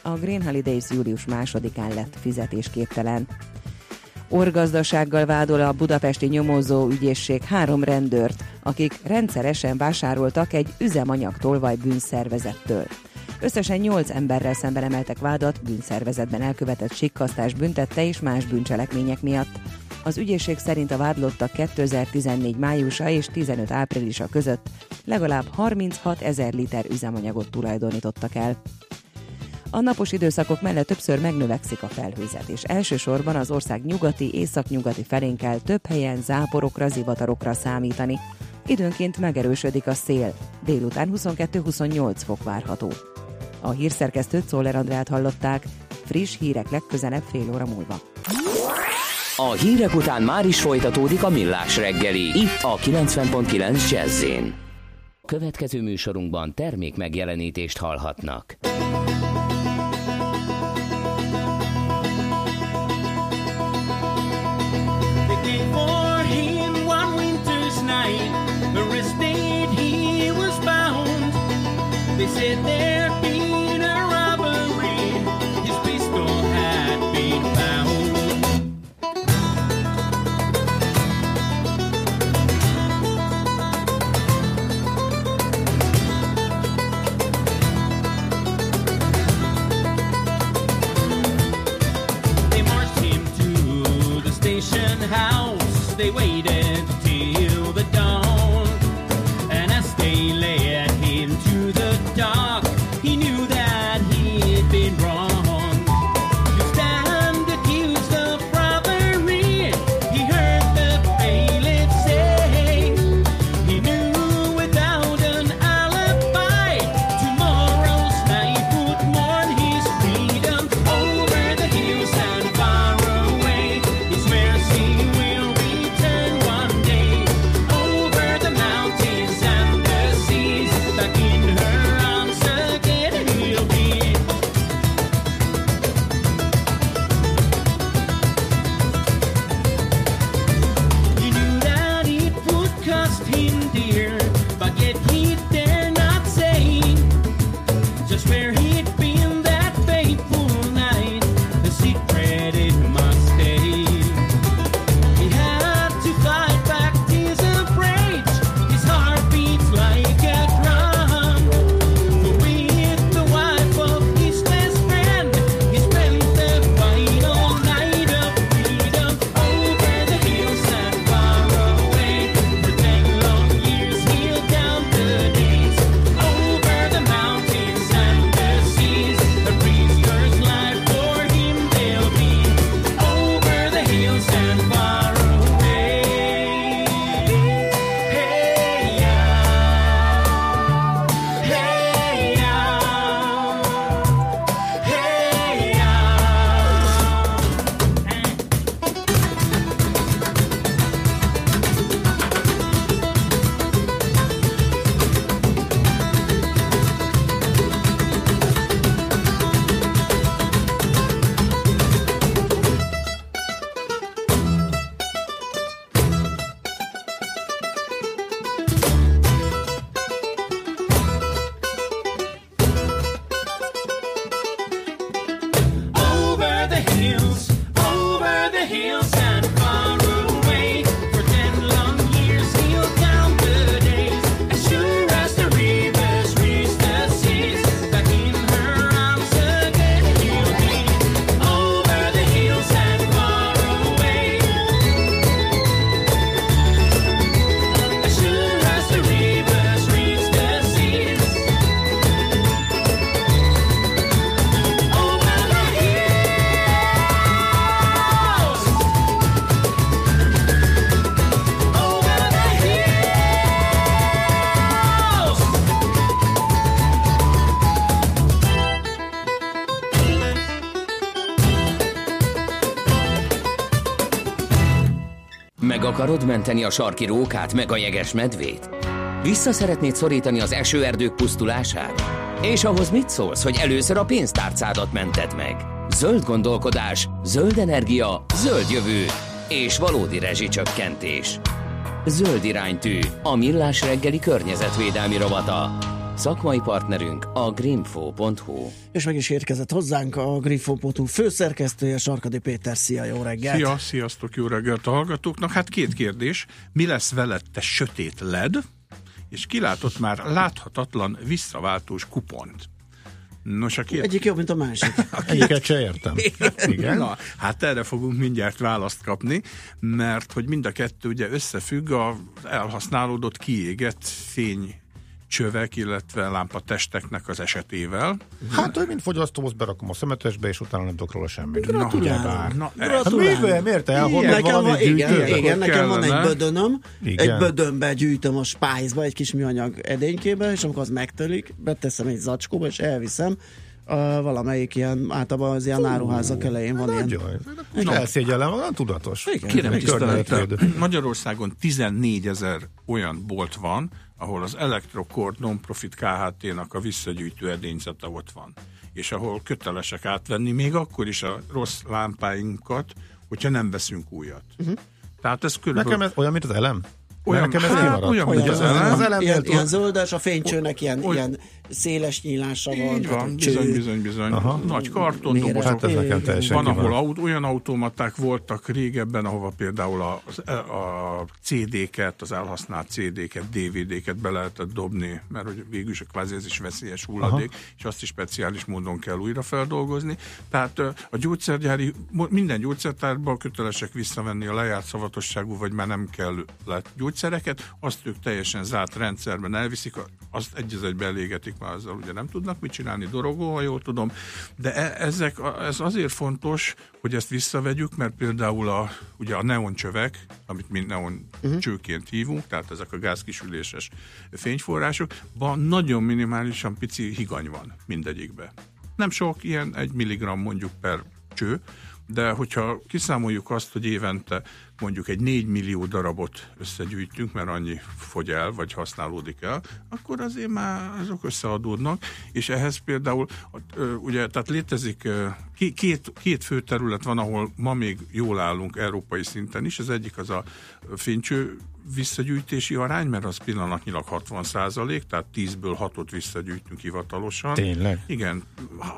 A Green Holidays július másodikán lett fizetésképtelen. Orgazdasággal vádol a budapesti nyomozó ügyészség három rendőrt, akik rendszeresen vásároltak egy üzemanyag tolvaj bűnszervezettől. Összesen 8 emberrel szemben emeltek vádat bűnszervezetben elkövetett sikkasztás büntette és más bűncselekmények miatt. Az ügyészség szerint a vádlottak 2014 májusa és 15 áprilisa között legalább 36 ezer liter üzemanyagot tulajdonítottak el. A napos időszakok mellett többször megnövekszik a felhőzet, és elsősorban az ország nyugati, északnyugati felén kell több helyen záporokra, zivatarokra számítani. Időnként megerősödik a szél, délután 22-28 fok várható. A hírszerkesztőt Szoller Andrát hallották, friss hírek legközelebb fél óra múlva.
A hírek után már is folytatódik a millás reggeli, itt a 90.9 jazz Következő műsorunkban termék megjelenítést hallhatnak. They waited
akarod menteni a sarki rókát, meg a jeges medvét? Vissza szeretnéd szorítani az esőerdők pusztulását? És ahhoz mit szólsz, hogy először a pénztárcádat mented meg? Zöld gondolkodás, zöld energia, zöld jövő és valódi rezsicsökkentés. Zöld iránytű, a millás reggeli környezetvédelmi rovata. Szakmai partnerünk a greenfo.hu.
És meg is érkezett hozzánk a Grifo.hu főszerkesztője, Sarkadi Péter. Szia, jó reggelt!
Szia, sziasztok, jó reggelt a hallgatóknak. Hát két kérdés. Mi lesz veled te sötét led? És kilátott már láthatatlan visszaváltós kupont. Nos, a két...
Egyik jobb, mint a másik.
Egyiket se értem.
Igen. Na, hát erre fogunk mindjárt választ kapni, mert hogy mind a kettő ugye összefügg az elhasználódott, kiégett fény csövek, illetve lámpatesteknek az esetével.
Hát, hogy mint fogyasztóhoz berakom a szemetesbe, és utána nem tudok róla semmit.
Gratulálok.
Na,
Gratulálok.
Hát miért, miért elhordod
Igen, nekem van, igen,
gyűjtőbe?
igen, nekem van egy
kellene.
bödönöm,
Igen.
egy bödönbe gyűjtöm a spájzba, egy kis műanyag edénykébe, és amikor az megtölik, beteszem egy zacskóba, és elviszem a valamelyik ilyen, általában az ilyen áruházak elején van ilyen.
Nagyon. Elszégyellem, olyan tudatos.
Igen.
Kérem. Magyarországon 14 ezer olyan bolt van, ahol az Electrocord Non-Profit KHT-nak a visszagyűjtő edényzete ott van. És ahol kötelesek átvenni még akkor is a rossz lámpáinkat, hogyha nem veszünk újat. Uh-huh. Tehát ez körülbelül...
Nekem ez olyan, mint az elem?
Olyan-
Nekem ez
hát, olyan, mint
Ugye
az elem.
Az elemnél
Ilyen, ilyen zöldes, a fénycsőnek ilyen,
Oly-
ilyen széles nyílása van.
Így van,
a cső.
bizony, bizony, bizony.
Aha.
Nagy kartondobozok.
Hát ez nekem teljesen
Van, ahol aut- olyan automaták voltak régebben, ahova például a, a, a CD-ket, az elhasznált CD-ket, DVD-ket be lehetett dobni, mert hogy végül is kvázi ez is veszélyes hulladék, Aha. és azt is speciális módon kell újra feldolgozni. Tehát a gyógyszergyári, minden gyógyszertárban kötelesek visszavenni a lejárt szavatosságú, vagy már nem kell lett gyógyszereket, azt ők teljesen zárt rendszerben elviszik, a- azt egy az egybe elégetik, már azzal ugye nem tudnak mit csinálni, dorogó, ha jól tudom, de e- ezek, ez azért fontos, hogy ezt visszavegyük, mert például a, ugye a neoncsövek, amit mi neon uh-huh. csőként hívunk, tehát ezek a gázkisüléses fényforrások, van nagyon minimálisan pici higany van mindegyikbe. Nem sok, ilyen egy milligram mondjuk per cső, de hogyha kiszámoljuk azt, hogy évente mondjuk egy 4 millió darabot összegyűjtünk, mert annyi fogy el, vagy használódik el, akkor azért már azok összeadódnak, és ehhez például, ugye, tehát létezik, két, két fő terület van, ahol ma még jól állunk európai szinten is, az egyik az a fénycső visszagyűjtési arány, mert az pillanatnyilag 60 százalék, tehát 10-ből 6-ot visszagyűjtünk hivatalosan.
Tényleg?
Igen,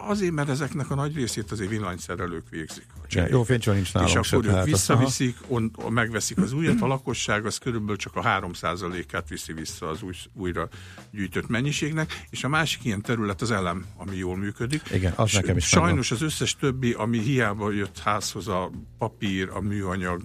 azért, mert ezeknek a nagy részét azért villanyszerelők végzik. Cseréket.
Jó fénycső nincs
És
nálunk se,
akkor ők visszaviszik, on, megveszik az újat, a lakosság az körülbelül csak a 3%-át viszi vissza az új, újra gyűjtött mennyiségnek, és a másik ilyen terület az elem, ami jól működik.
Igen, az
S-
nekem is
Sajnos az összes többi, ami hiába jött házhoz a papír, a műanyag,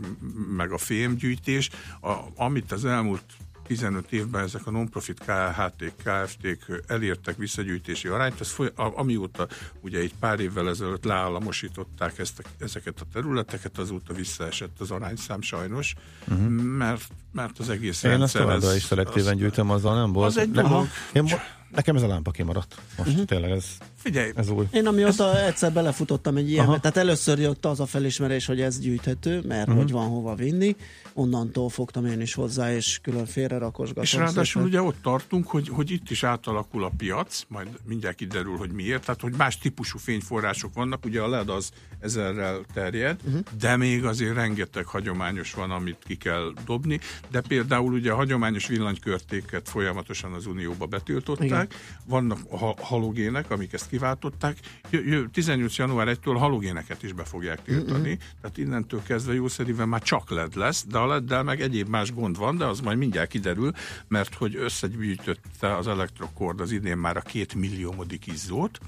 meg a fémgyűjtés, a, amit az elmúlt 15 évben ezek a non-profit KHT, KFT-k elértek visszagyűjtési arányt, az foly- amióta ugye egy pár évvel ezelőtt leállamosították ezt a, ezeket a területeket, azóta visszaesett az arányszám sajnos, uh-huh. mert, mert az egész
Én azt
rendszer...
továbbra
ez-
is szelektíven gyűjtöm, azzal nem volt.
Az egy dolog.
Én mo- nekem ez a lámpa kimaradt. Most uh-huh. tényleg ez,
Figyelj,
ez új.
Én amióta egyszer belefutottam egy ilyen,
Aha.
tehát először jött az a felismerés, hogy ez gyűjthető, mert
Mhm.
hogy van hova vinni, onnantól fogtam én is hozzá, és külön félre rakosgatom.
És ráadásul
szépen.
ugye ott tartunk, hogy, hogy itt is átalakul a piac, majd mindjárt kiderül, hogy miért, tehát hogy más típusú fényforrások vannak, ugye a LED az ezerrel terjed, uh-huh. de még azért rengeteg hagyományos van, amit ki kell dobni, de például ugye a hagyományos villanykörtéket folyamatosan az Unióba betiltották,
Igen.
vannak a halogének, amik ezt kiváltották, Jö- jö- 18. január 1-től halogéneket is be fogják tiltani, uh-huh. tehát innentől kezdve jószerűen már csak LED lesz, de a LED-del meg egyéb más gond van, de az majd mindjárt kiderül, mert hogy összegyűjtötte az Electrocord az idén már a két milliómodik izzót,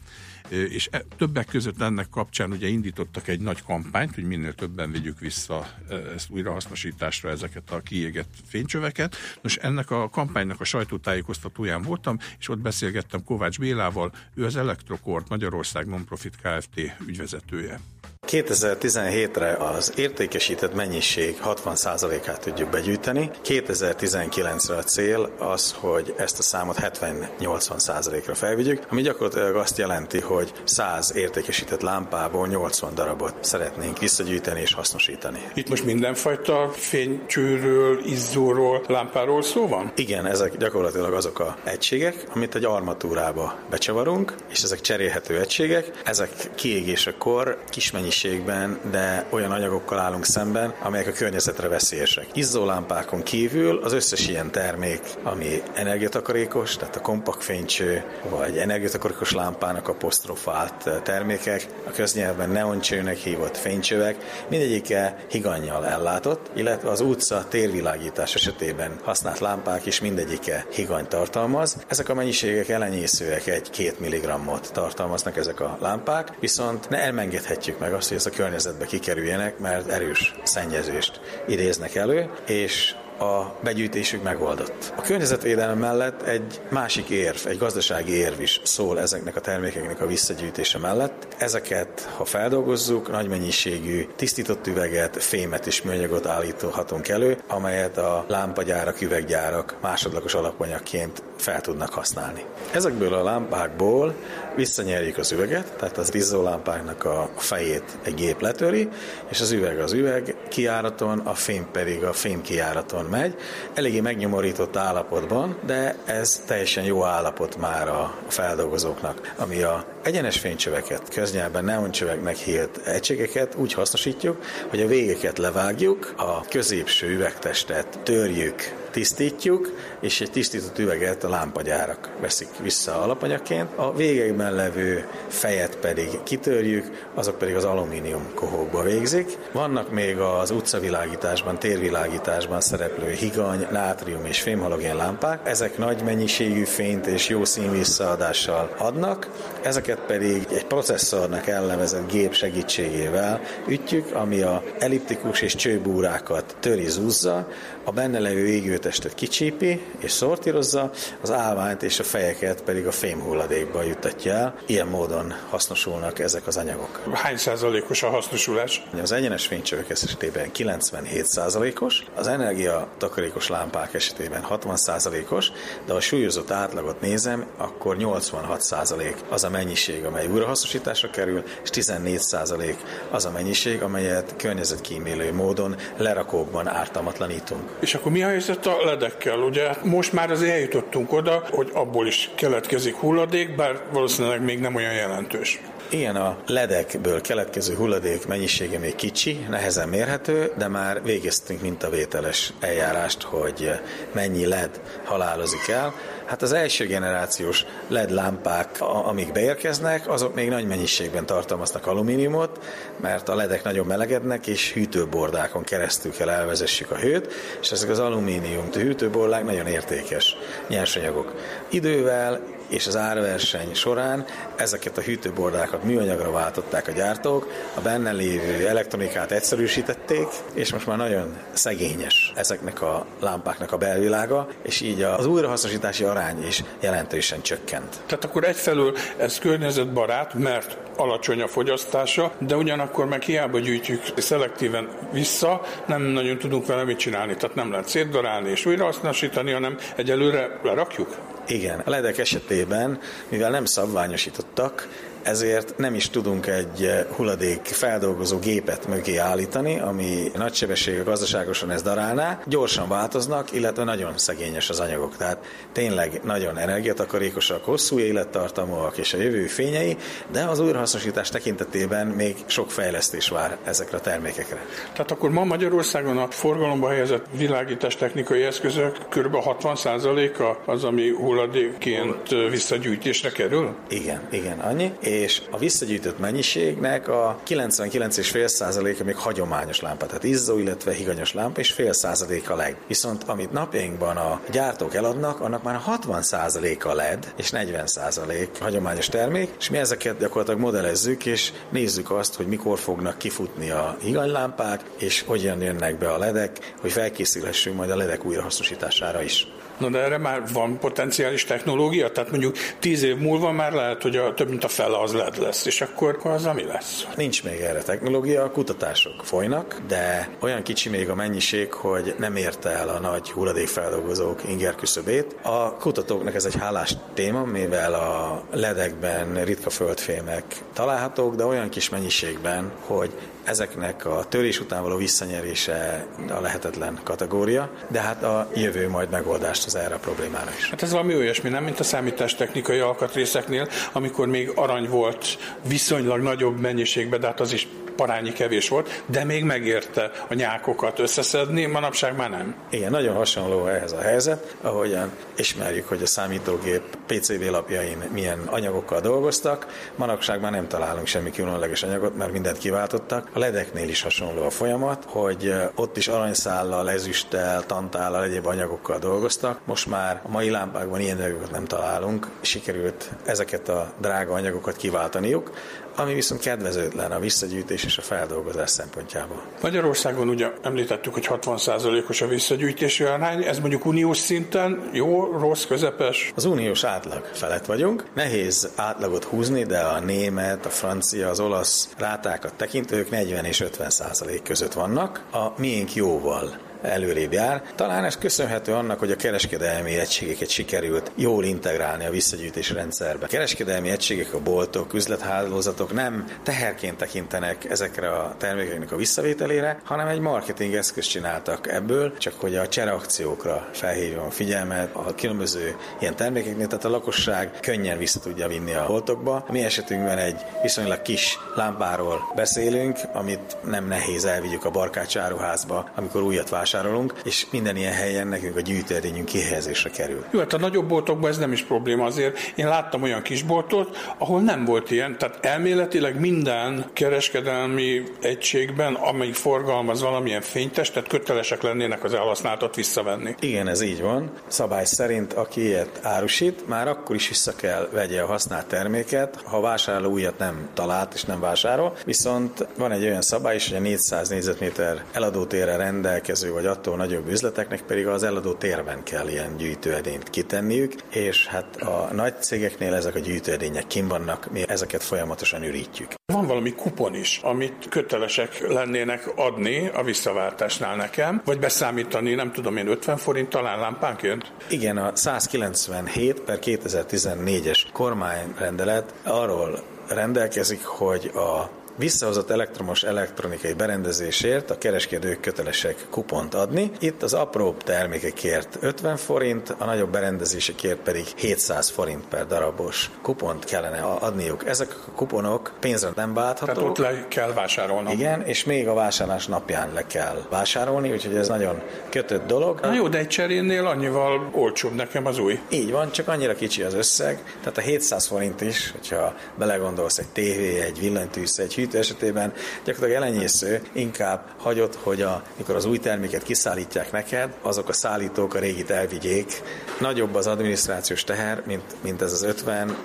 és e- többek között ennek kapcsán ugye indítottak egy nagy kampányt, hogy minél többen vigyük vissza ezt újrahasznosításra ezeket a kiégett fénycsöveket. Nos, ennek a kampánynak a sajtótájékoztatóján voltam, és ott beszélgettem Kovács Bélával, ő az Electrocord Magyarország Nonprofit Kft. ügyvezetője.
2017-re az értékesített mennyiség 60%-át tudjuk begyűjteni, 2019-re a cél az, hogy ezt a számot 70-80%-ra felvigyük, ami gyakorlatilag azt jelenti, hogy 100 értékesített lámpából 80 darabot szeretnénk visszagyűjteni és hasznosítani.
Itt most mindenfajta fénycsőről, izzóról, lámpáról szó van?
Igen, ezek gyakorlatilag azok a egységek, amit egy armatúrába becsavarunk, és ezek cserélhető egységek. Ezek kiégésekor kis mennyiségben, de olyan anyagokkal állunk szemben, amelyek a környezetre veszélyesek. Izzólámpákon kívül az összes ilyen termék, ami energiatakarékos, tehát a kompakt fénycső, vagy energiatakarékos lámpának apostrofált termékek, a köznyelvben neoncsőnek hívott fénycsövek, mindegyike higannyal ellátott, illetve az utca térvilágítás esetében használt lámpák is mindegyike higany tartalmaz. Ezek a mennyiségek elenyészőek, egy-két milligrammot tartalmaznak ezek a lámpák, viszont ne elmengedhetjük meg azt, hogy ez a környezetbe kikerüljenek, mert erős szennyezést idéznek elő, és a begyűjtésük megoldott. A környezetvédelem mellett egy másik érv, egy gazdasági érv is szól ezeknek a termékeknek a visszagyűjtése mellett. Ezeket, ha feldolgozzuk, nagy mennyiségű tisztított üveget, fémet és műanyagot állíthatunk elő, amelyet a lámpagyárak, üveggyárak másodlagos alapanyagként fel tudnak használni. Ezekből a lámpákból visszanyerjük az üveget, tehát az izzólámpáknak a fejét egy gép letöri, és az üveg az üveg kiáraton, a fém pedig a fém kiáraton megy. Eléggé megnyomorított állapotban, de ez teljesen jó állapot már a feldolgozóknak, ami a egyenes fénycsöveket, köznyelben neoncsöveknek hírt egységeket úgy hasznosítjuk, hogy a végeket levágjuk, a középső üvegtestet törjük, tisztítjuk, és egy tisztított üveget a lámpagyárak veszik vissza alapanyagként. A végekben levő fejet pedig kitörjük, azok pedig az alumínium kohókba végzik. Vannak még az utcavilágításban, térvilágításban szereplő higany, nátrium és fémhalogén lámpák. Ezek nagy mennyiségű fényt és jó színvisszaadással adnak. Ezeket pedig egy processzornak elnevezett gép segítségével ütjük, ami a elliptikus és csőbúrákat töri zúzza, a benne levő égőtestet kicsípi és szortírozza, az állványt és a fejeket pedig a fémhulladékba juttatja el. Ilyen módon hasznosulnak ezek az anyagok.
Hány százalékos a hasznosulás?
Az egyenes fénycsövek esetében 97 százalékos, az energiatakarékos lámpák esetében 60 százalékos, de a súlyozott átlagot nézem, akkor 86 százalék az a mennyiség, amely újrahasznosításra kerül, és 14 százalék az a mennyiség, amelyet környezetkímélő módon lerakókban ártalmatlanítunk.
És akkor mi a helyzet a ledekkel? Ugye most már azért eljutottunk oda, hogy abból is keletkezik hulladék, bár valószínűleg még nem olyan jelentős.
Igen, a ledekből keletkező hulladék mennyisége még kicsi, nehezen mérhető, de már végeztünk mintavételes eljárást, hogy mennyi led halálozik el. Hát az első generációs LED lámpák, amik beérkeznek, azok még nagy mennyiségben tartalmaznak alumíniumot, mert a ledek nagyon melegednek, és hűtőbordákon keresztül kell elvezessük a hőt, és ezek az alumínium hűtőbordák nagyon értékes nyersanyagok. Idővel és az árverseny során ezeket a hűtőbordákat műanyagra váltották a gyártók, a benne lévő elektronikát egyszerűsítették, és most már nagyon szegényes ezeknek a lámpáknak a belvilága, és így az újrahasznosítási arány is jelentősen csökkent.
Tehát akkor egyfelől ez környezetbarát, mert alacsony a fogyasztása, de ugyanakkor meg hiába gyűjtjük szelektíven vissza, nem nagyon tudunk vele mit csinálni, tehát nem lehet szétdarálni és újrahasznosítani, hanem egyelőre lerakjuk.
Igen, a ledek esetében, mivel nem szabványosítottak, ezért nem is tudunk egy hulladék feldolgozó gépet mögé állítani, ami nagy sebességű gazdaságosan ezt darálná. Gyorsan változnak, illetve nagyon szegényes az anyagok. Tehát tényleg nagyon energiatakarékosak, hosszú élettartamúak és a jövő fényei, de az újrahasznosítás tekintetében még sok fejlesztés vár ezekre a termékekre.
Tehát akkor ma Magyarországon a forgalomba helyezett világítás technikai eszközök kb. 60%-a az, ami hulladékként visszagyűjtésre kerül?
Igen, igen, annyi és a visszagyűjtött mennyiségnek a 99,5%-a még hagyományos lámpa, tehát izzó, illetve higanyos lámpa, és fél százaléka LED. Viszont amit napjainkban a gyártók eladnak, annak már 60%-a LED, és 40% hagyományos termék, és mi ezeket gyakorlatilag modellezzük, és nézzük azt, hogy mikor fognak kifutni a higanylámpák, és hogyan jönnek be a ledek, hogy felkészülhessünk majd a ledek újrahasznosítására is.
Na de erre már van potenciális technológia? Tehát mondjuk tíz év múlva már lehet, hogy a, több mint a fele az LED lesz, és akkor az mi lesz?
Nincs még erre technológia, kutatások folynak, de olyan kicsi még a mennyiség, hogy nem érte el a nagy hulladékfeldolgozók inger küszöbét. A kutatóknak ez egy hálás téma, mivel a ledekben ritka földfémek találhatók, de olyan kis mennyiségben, hogy ezeknek a törés után való visszanyerése a lehetetlen kategória, de hát a jövő majd megoldást az erre a problémára is.
Hát ez valami olyasmi, nem, mint a számítástechnikai alkatrészeknél, amikor még arany volt viszonylag nagyobb mennyiségben, de hát az is parányi kevés volt, de még megérte a nyákokat összeszedni, manapság már nem.
Igen, nagyon hasonló ehhez a helyzet, ahogyan ismerjük, hogy a számítógép PCB lapjain milyen anyagokkal dolgoztak, manapság már nem találunk semmi különleges anyagot, mert mindent kiváltottak. A ledeknél is hasonló a folyamat, hogy ott is aranyszállal, ezüsttel, tantállal, egyéb anyagokkal dolgoztak. Most már a mai lámpákban ilyen anyagokat nem találunk, sikerült ezeket a drága anyagokat kiváltaniuk, ami viszont kedvezőtlen a visszagyűjtés és a feldolgozás szempontjából.
Magyarországon ugye említettük, hogy 60%-os a visszagyűjtési arány, ez mondjuk uniós szinten jó, rossz, közepes?
Az uniós átlag felett vagyunk. Nehéz átlagot húzni, de a német, a francia, az olasz rátákat tekintve ők 40 és 50 százalék között vannak. A miénk jóval előrébb jár. Talán ez köszönhető annak, hogy a kereskedelmi egységeket sikerült jól integrálni a visszagyűjtés rendszerbe. A kereskedelmi egységek, a boltok, üzlethálózatok nem teherként tekintenek ezekre a termékeknek a visszavételére, hanem egy marketing eszközt csináltak ebből, csak hogy a csereakciókra felhívjon a figyelmet a különböző ilyen termékeknél, tehát a lakosság könnyen vissza tudja vinni a boltokba. Mi esetünkben egy viszonylag kis lámpáról beszélünk, amit nem nehéz elvigyük a barkácsáruházba, amikor újat vásárolunk vásárolunk, és minden ilyen helyen nekünk a gyűjtőedényünk kihelyezésre kerül.
Jó, hát a nagyobb boltokban ez nem is probléma azért. Én láttam olyan kisboltot, ahol nem volt ilyen, tehát elméletileg minden kereskedelmi egységben, amelyik forgalmaz valamilyen fénytestet, kötelesek lennének az elhasználtat visszavenni.
Igen, ez így van. Szabály szerint, aki ilyet árusít, már akkor is vissza kell vegye a használt terméket, ha vásárló újat nem talált és nem vásárol. Viszont van egy olyan szabály is, hogy a 400 négyzetméter eladótérre rendelkező vagy vagy attól nagyobb üzleteknek pedig az eladó térben kell ilyen gyűjtőedényt kitenniük, és hát a nagy cégeknél ezek a gyűjtőedények kim vannak, mi ezeket folyamatosan ürítjük.
Van valami kupon is, amit kötelesek lennének adni a visszaváltásnál nekem, vagy beszámítani, nem tudom én, 50 forint talán lámpánként?
Igen, a 197 per 2014-es kormányrendelet arról rendelkezik, hogy a visszahozott elektromos elektronikai berendezésért a kereskedők kötelesek kupont adni. Itt az apróbb termékekért 50 forint, a nagyobb berendezésekért pedig 700 forint per darabos kupont kellene adniuk. Ezek a kuponok pénzre nem válthatók.
Tehát ott le kell vásárolni.
Igen, és még a vásárlás napján le kell vásárolni, úgyhogy ez nagyon kötött dolog.
Na jó, de egy cserénél annyival olcsóbb nekem az új.
Így van, csak annyira kicsi az összeg. Tehát a 700 forint is, hogyha belegondolsz egy tévé, egy villanytűz, egy hűtő esetében gyakorlatilag elenyésző, inkább hagyott, hogy a, mikor az új terméket kiszállítják neked, azok a szállítók a régit elvigyék. Nagyobb az adminisztrációs teher, mint, mint ez az 50,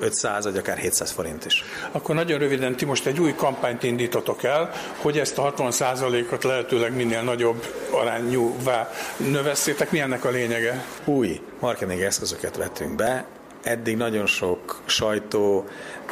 500 vagy akár 700 forint is.
Akkor nagyon röviden, ti most egy új kampányt indítotok el, hogy ezt a 60%-ot lehetőleg minél nagyobb arányúvá növesszétek. Mi ennek a lényege?
Új marketing eszközöket vettünk be, eddig nagyon sok sajtó,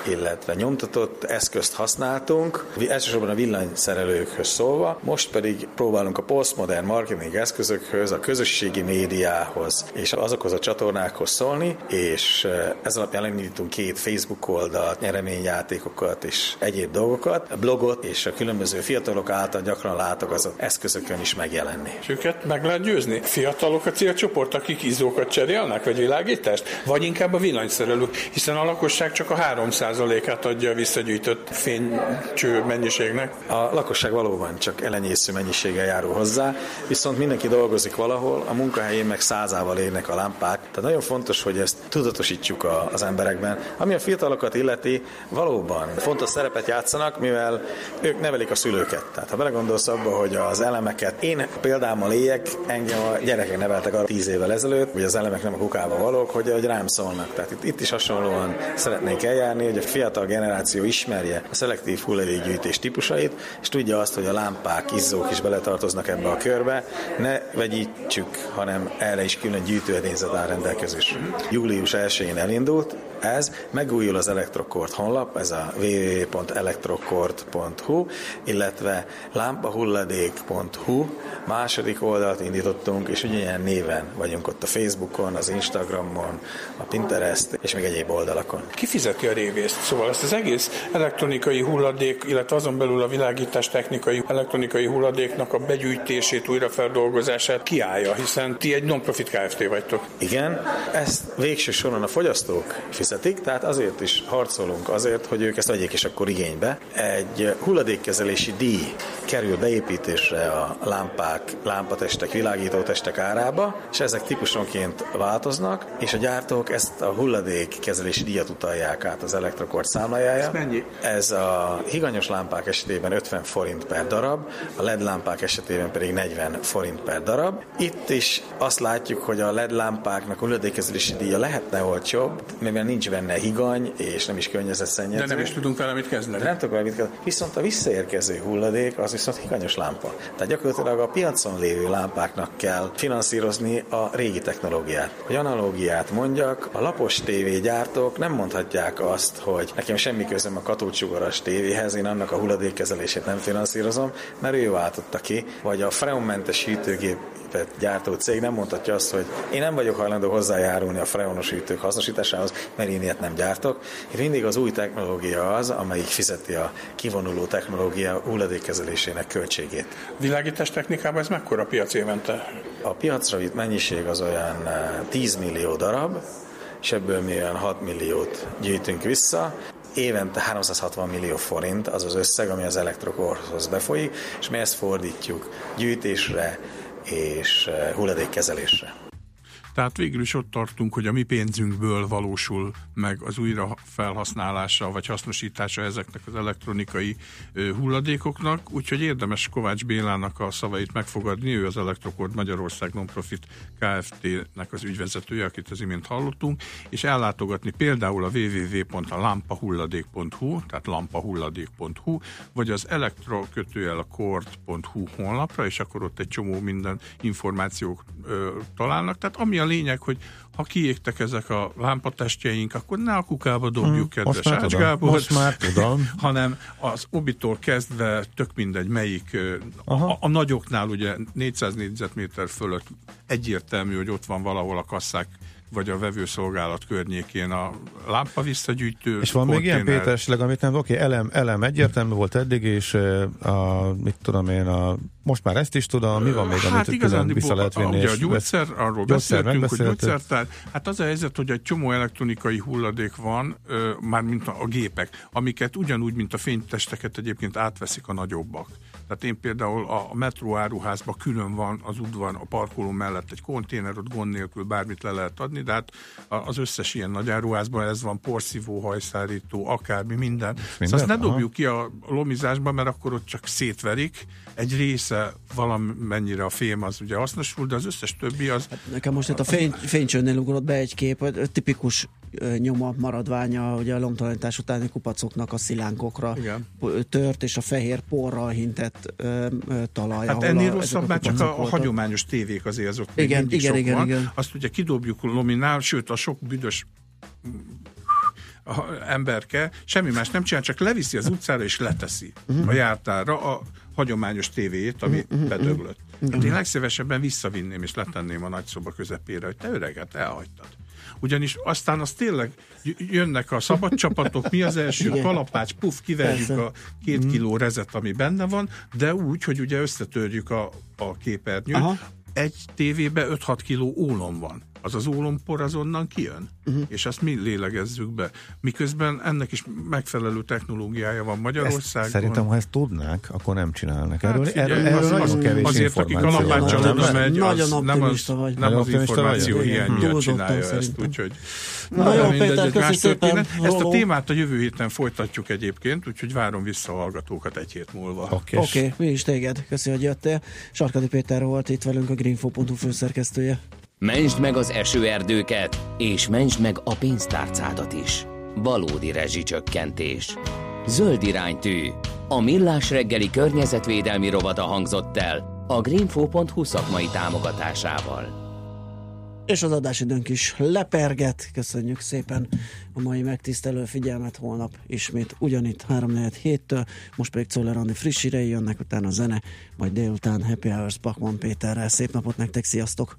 illetve nyomtatott eszközt használtunk, elsősorban a villanyszerelőkhöz szólva, most pedig próbálunk a postmodern marketing eszközökhöz, a közösségi médiához és azokhoz a csatornákhoz szólni, és eh, ez alapján elindítunk két Facebook oldalt, nyereményjátékokat és egyéb dolgokat, a blogot és a különböző fiatalok által gyakran az eszközökön is megjelenni.
És őket meg lehet győzni? Fiatalok a célcsoport, akik izzókat cserélnek, vagy világítást? Vagy inkább a villanyszerelők, hiszen a lakosság csak a 3%-át adja a visszagyűjtött fénycső mennyiségnek.
A lakosság valóban csak elenyésző mennyiséggel járul hozzá, viszont mindenki dolgozik valahol, a munkahelyén meg százával érnek a lámpák. Tehát nagyon fontos, hogy ezt tudatosítsuk az emberekben. Ami a fiatalokat illeti, valóban fontos szerepet játszanak, mivel ők nevelik a szülőket. Tehát ha belegondolsz abba, hogy az elemeket, én példámmal éljek, engem a gyerekek neveltek arra tíz évvel ezelőtt, hogy az elemek nem a kukába valók, hogy, hogy rám szólnak. Tehát itt, itt is hasonlóan szeretnénk eljárni, hogy a fiatal generáció ismerje a szelektív hulladékgyűjtés típusait, és tudja azt, hogy a lámpák, izzók is beletartoznak ebbe a körbe. Ne vegyítsük, hanem erre is külön gyűjtőedényzet áll rendelkezésre. Július 1-én elindult, ez, megújul az Elektrokort honlap, ez a www.elektrokort.hu, illetve lámpahulladék.hu, második oldalt indítottunk, és ugyanilyen néven vagyunk ott a Facebookon, az Instagramon, a Pinterest és még egyéb oldalakon.
Ki fizeti a révészt? Szóval ezt az egész elektronikai hulladék, illetve azon belül a világítás technikai elektronikai hulladéknak a begyűjtését, újrafeldolgozását kiállja, hiszen ti egy non-profit Kft. vagytok.
Igen, ezt végső soron a fogyasztók fizetik, tehát azért is harcolunk azért, hogy ők ezt vegyék is akkor igénybe. Egy hulladékkezelési díj kerül beépítésre a lámpák, lámpatestek, világítótestek árába, és ezek típusonként változnak, és a gyártók ezt a hulladékkezelési díjat utalják át az elektrokort számlájára.
Ez mennyi?
Ez a higanyos lámpák esetében 50 forint per darab, a LED lámpák esetében pedig 40 forint per darab. Itt is azt látjuk, hogy a LED lámpáknak a hulladékkezelési díja lehetne olcsóbb, mivel nincs benne higany, és nem is környezetszennyező.
De nem is tudunk vele mit kezdeni.
De nem tudok vele mit kezdeni. Viszont a visszaérkező hulladék az viszont higanyos lámpa. Tehát gyakorlatilag a piacon lévő lámpáknak kell finanszírozni a régi technológiát. Hogy analógiát mondjak, a lapos tévégyártók nem mondhatják azt, hogy nekem semmi közöm a katócsugaras tévéhez, én annak a hulladékkezelését nem finanszírozom, mert ő váltotta ki, vagy a freonmentes hűtőgép gyártó cég nem mondhatja azt, hogy én nem vagyok hajlandó hozzájárulni a freonos hűtők hasznosításához, mert én ilyet nem gyártok. Itt mindig az új technológia az, amelyik fizeti a kivonuló technológia hulladékkezelésének költségét.
Világítás technikában ez mekkora piac évente?
A piacra vitt mennyiség az olyan 10 millió darab, és ebből mi olyan 6 milliót gyűjtünk vissza. Évente 360 millió forint az az összeg, ami az elektrokorhoz befolyik, és mi ezt fordítjuk gyűjtésre és hulladékkezelésre.
Tehát végül is ott tartunk, hogy a mi pénzünkből valósul meg az újra felhasználása vagy hasznosítása ezeknek az elektronikai hulladékoknak, úgyhogy érdemes Kovács Bélának a szavait megfogadni, ő az Elektrokord Magyarország Nonprofit Kft-nek az ügyvezetője, akit az imént hallottunk, és ellátogatni például a www.lampahulladék.hu, tehát lampahulladék.hu, vagy az elektrokötőjel a kort.hu honlapra, és akkor ott egy csomó minden információk ö, találnak. Tehát ami a lényeg, hogy ha kiégtek ezek a lámpatestjeink, akkor ne a kukába dobjuk, hmm, kedves
most
Ács Gábor,
most már tudom.
hanem az obitól kezdve tök mindegy melyik, a, a nagyoknál ugye 400 négyzetméter fölött egyértelmű, hogy ott van valahol a kasszák vagy a vevőszolgálat környékén a lámpa visszagyűjtő.
És van még ilyen Péter esetleg, amit nem, oké, elem, elem egyértelmű volt eddig, és a, mit tudom én, a, most már ezt is tudom, mi van még,
hát
amit külön vissza lehet vinni?
Ugye a gyógyszer, arról gyógyszer beszéltünk, hogy gyógyszertár, hát az a helyzet, hogy egy csomó elektronikai hulladék van, már mint a, a gépek, amiket ugyanúgy, mint a fénytesteket egyébként átveszik a nagyobbak. Tehát én például a metró áruházban külön van az udvar, a parkoló mellett egy konténer, ott gond nélkül bármit le lehet adni, de hát az összes ilyen nagy áruházban ez van, porszívó, hajszárító, akármi, minden. minden? Szóval azt ne dobjuk ki a lomizásba, mert akkor ott csak szétverik. Egy része valamennyire a fém az ugye hasznosul, de az összes többi az... Hát
nekem most itt a fény, fénycsőnél ugrott be egy kép, hogy tipikus nyoma maradványa, ugye a lomtalanítás utáni kupacoknak a szilánkokra Igen. tört, és a fehér porral hintett ö, ö, talaj.
Hát ennél a, rosszabb már csak a, a hagyományos tévék azért azok igen, igen, igen, van. igen. Azt ugye kidobjuk lominál, sőt a sok büdös a emberke semmi más nem csinál, csak leviszi az utcára és leteszi uh-huh. a jártára a hagyományos tévéjét, ami uh-huh. bedöglött. Uh-huh. Hát én legszívesebben visszavinném és letenném a nagyszoba közepére, hogy te öreget, elhagytad ugyanis aztán az tényleg jönnek a szabad csapatok, mi az első, Igen. kalapács, puf, kiverjük Persze. a két kiló rezet, ami benne van, de úgy, hogy ugye összetörjük a, a képernyőt, Aha. egy tévébe 5-6 kiló ólom van az az ólompor az onnan kijön, uh-huh. és azt mi lélegezzük be. Miközben ennek is megfelelő technológiája van Magyarországon.
Ezt, szerintem, ha ezt tudnák, akkor nem csinálnak. Erről, hát, erről, erről az, nagyon kevés
Azért, aki kalapáccsal oda megy, az nem az, vagy. nem az információ hiány miatt csinálja ezt, úgyhogy
Na jó, Péter, köszi szépen.
Ezt a témát a jövő héten folytatjuk egyébként, úgyhogy várom vissza a hallgatókat egy hét múlva.
Oké, okay, mi is téged. Köszi, hogy jöttél. Sarkadi Péter volt itt velünk, a greenfo.hu főszerkesztője.
Mentsd meg az esőerdőket, és mentsd meg a pénztárcádat is. Valódi rezsicsökkentés. Zöld iránytű. A millás reggeli környezetvédelmi rovata hangzott el a greenfo.hu szakmai támogatásával.
És az adásidőnk is leperget. Köszönjük szépen a mai megtisztelő figyelmet. Holnap ismét ugyanitt 3 től Most pedig Czoller Andi friss jönnek, utána a zene, majd délután Happy Hours Pakman Péterrel. Szép napot nektek, sziasztok!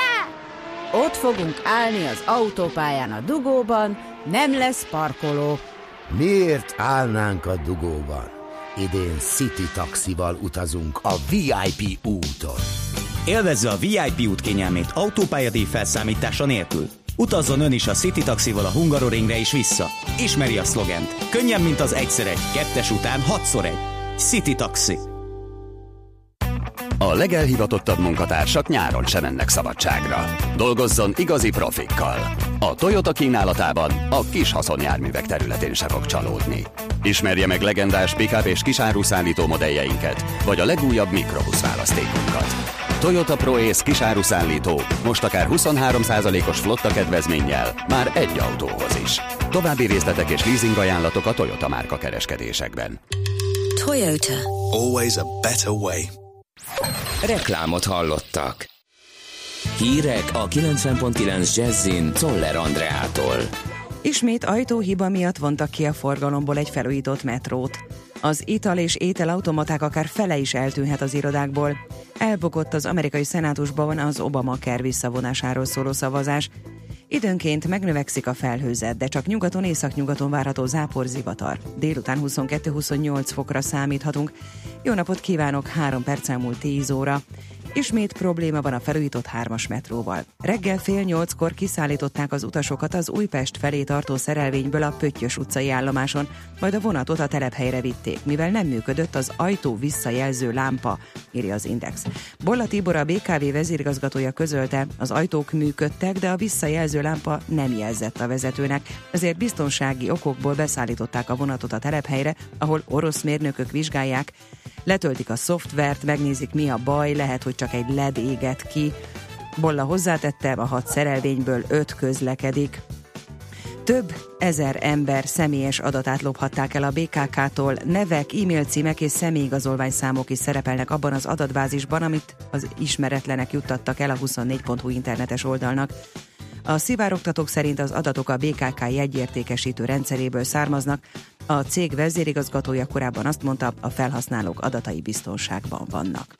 Ott fogunk állni az autópályán a dugóban, nem lesz parkoló.
Miért állnánk a dugóban? Idén City taxival utazunk a VIP úton.
Élvezze a VIP út kényelmét autópályadíj felszámítása nélkül. Utazzon ön is a City taxival a Hungaroringre és vissza. Ismeri a szlogent. Könnyen, mint az egyszer egy, kettes után hatszor egy. City Taxi.
A legelhivatottabb munkatársak nyáron sem mennek szabadságra. Dolgozzon igazi profikkal. A Toyota kínálatában a kis haszonjárművek területén se fog csalódni. Ismerje meg legendás pick és kisáruszállító modelljeinket, vagy a legújabb mikrobusz választékunkat. Toyota ProAce kisáruszállító most akár 23%-os flotta kedvezménnyel már egy autóhoz is. További részletek és leasing ajánlatok a Toyota márka kereskedésekben.
Toyota. Always a better way.
Reklámot hallottak. Hírek a 90.9 Jazzin Toller Andreától.
Ismét ajtóhiba miatt vontak ki a forgalomból egy felújított metrót. Az ital és ételautomaták akár fele is eltűnhet az irodákból. Elbukott az amerikai szenátusban az Obama ker visszavonásáról szóló szavazás. Időnként megnövekszik a felhőzet, de csak nyugaton északnyugaton várható zápor zivatar. Délután 22-28 fokra számíthatunk. Jó napot kívánok, 3 perc elmúlt 10 óra. Ismét probléma van a felújított hármas metróval. Reggel fél nyolckor kiszállították az utasokat az Újpest felé tartó szerelvényből a Pöttyös utcai állomáson, majd a vonatot a telephelyre vitték, mivel nem működött az ajtó visszajelző lámpa, írja az Index. Bolla Tibor a BKV vezérigazgatója közölte, az ajtók működtek, de a visszajelző lámpa nem jelzett a vezetőnek, ezért biztonsági okokból beszállították a vonatot a telephelyre, ahol orosz mérnökök vizsgálják, letöltik a szoftvert, megnézik mi a baj, lehet, hogy csak egy LED éget ki. Bolla hozzátette, a hat szerelvényből öt közlekedik. Több ezer ember személyes adatát lophatták el a BKK-tól. Nevek, e-mail címek és személyigazolvány számok is szerepelnek abban az adatbázisban, amit az ismeretlenek juttattak el a 24.hu internetes oldalnak. A szivárogtatók szerint az adatok a BKK jegyértékesítő rendszeréből származnak. A cég vezérigazgatója korábban azt mondta, a felhasználók adatai biztonságban vannak.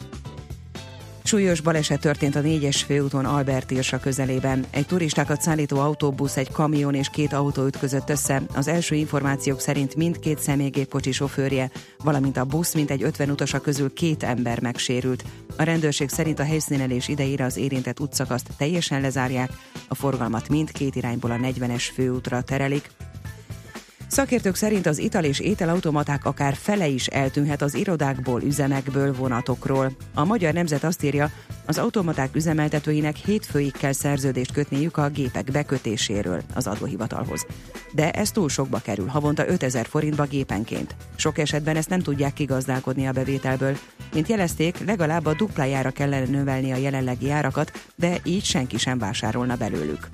Súlyos baleset történt a négyes főúton Albert Irsa közelében. Egy turistákat szállító autóbusz, egy kamion és két autó ütközött össze. Az első információk szerint mindkét személygépkocsi sofőrje, valamint a busz mintegy 50 utasa közül két ember megsérült. A rendőrség szerint a helyszínelés idejére az érintett útszakaszt teljesen lezárják, a forgalmat mindkét irányból a 40-es főútra terelik. Szakértők szerint az ital és ételautomaták akár fele is eltűnhet az irodákból, üzemekből, vonatokról. A Magyar Nemzet azt írja, az automaták üzemeltetőinek hétfőig kell szerződést kötniük a gépek bekötéséről az adóhivatalhoz. De ez túl sokba kerül, havonta 5000 forintba gépenként. Sok esetben ezt nem tudják kigazdálkodni a bevételből. Mint jelezték, legalább a duplájára kellene növelni a jelenlegi árakat, de így senki sem vásárolna belőlük.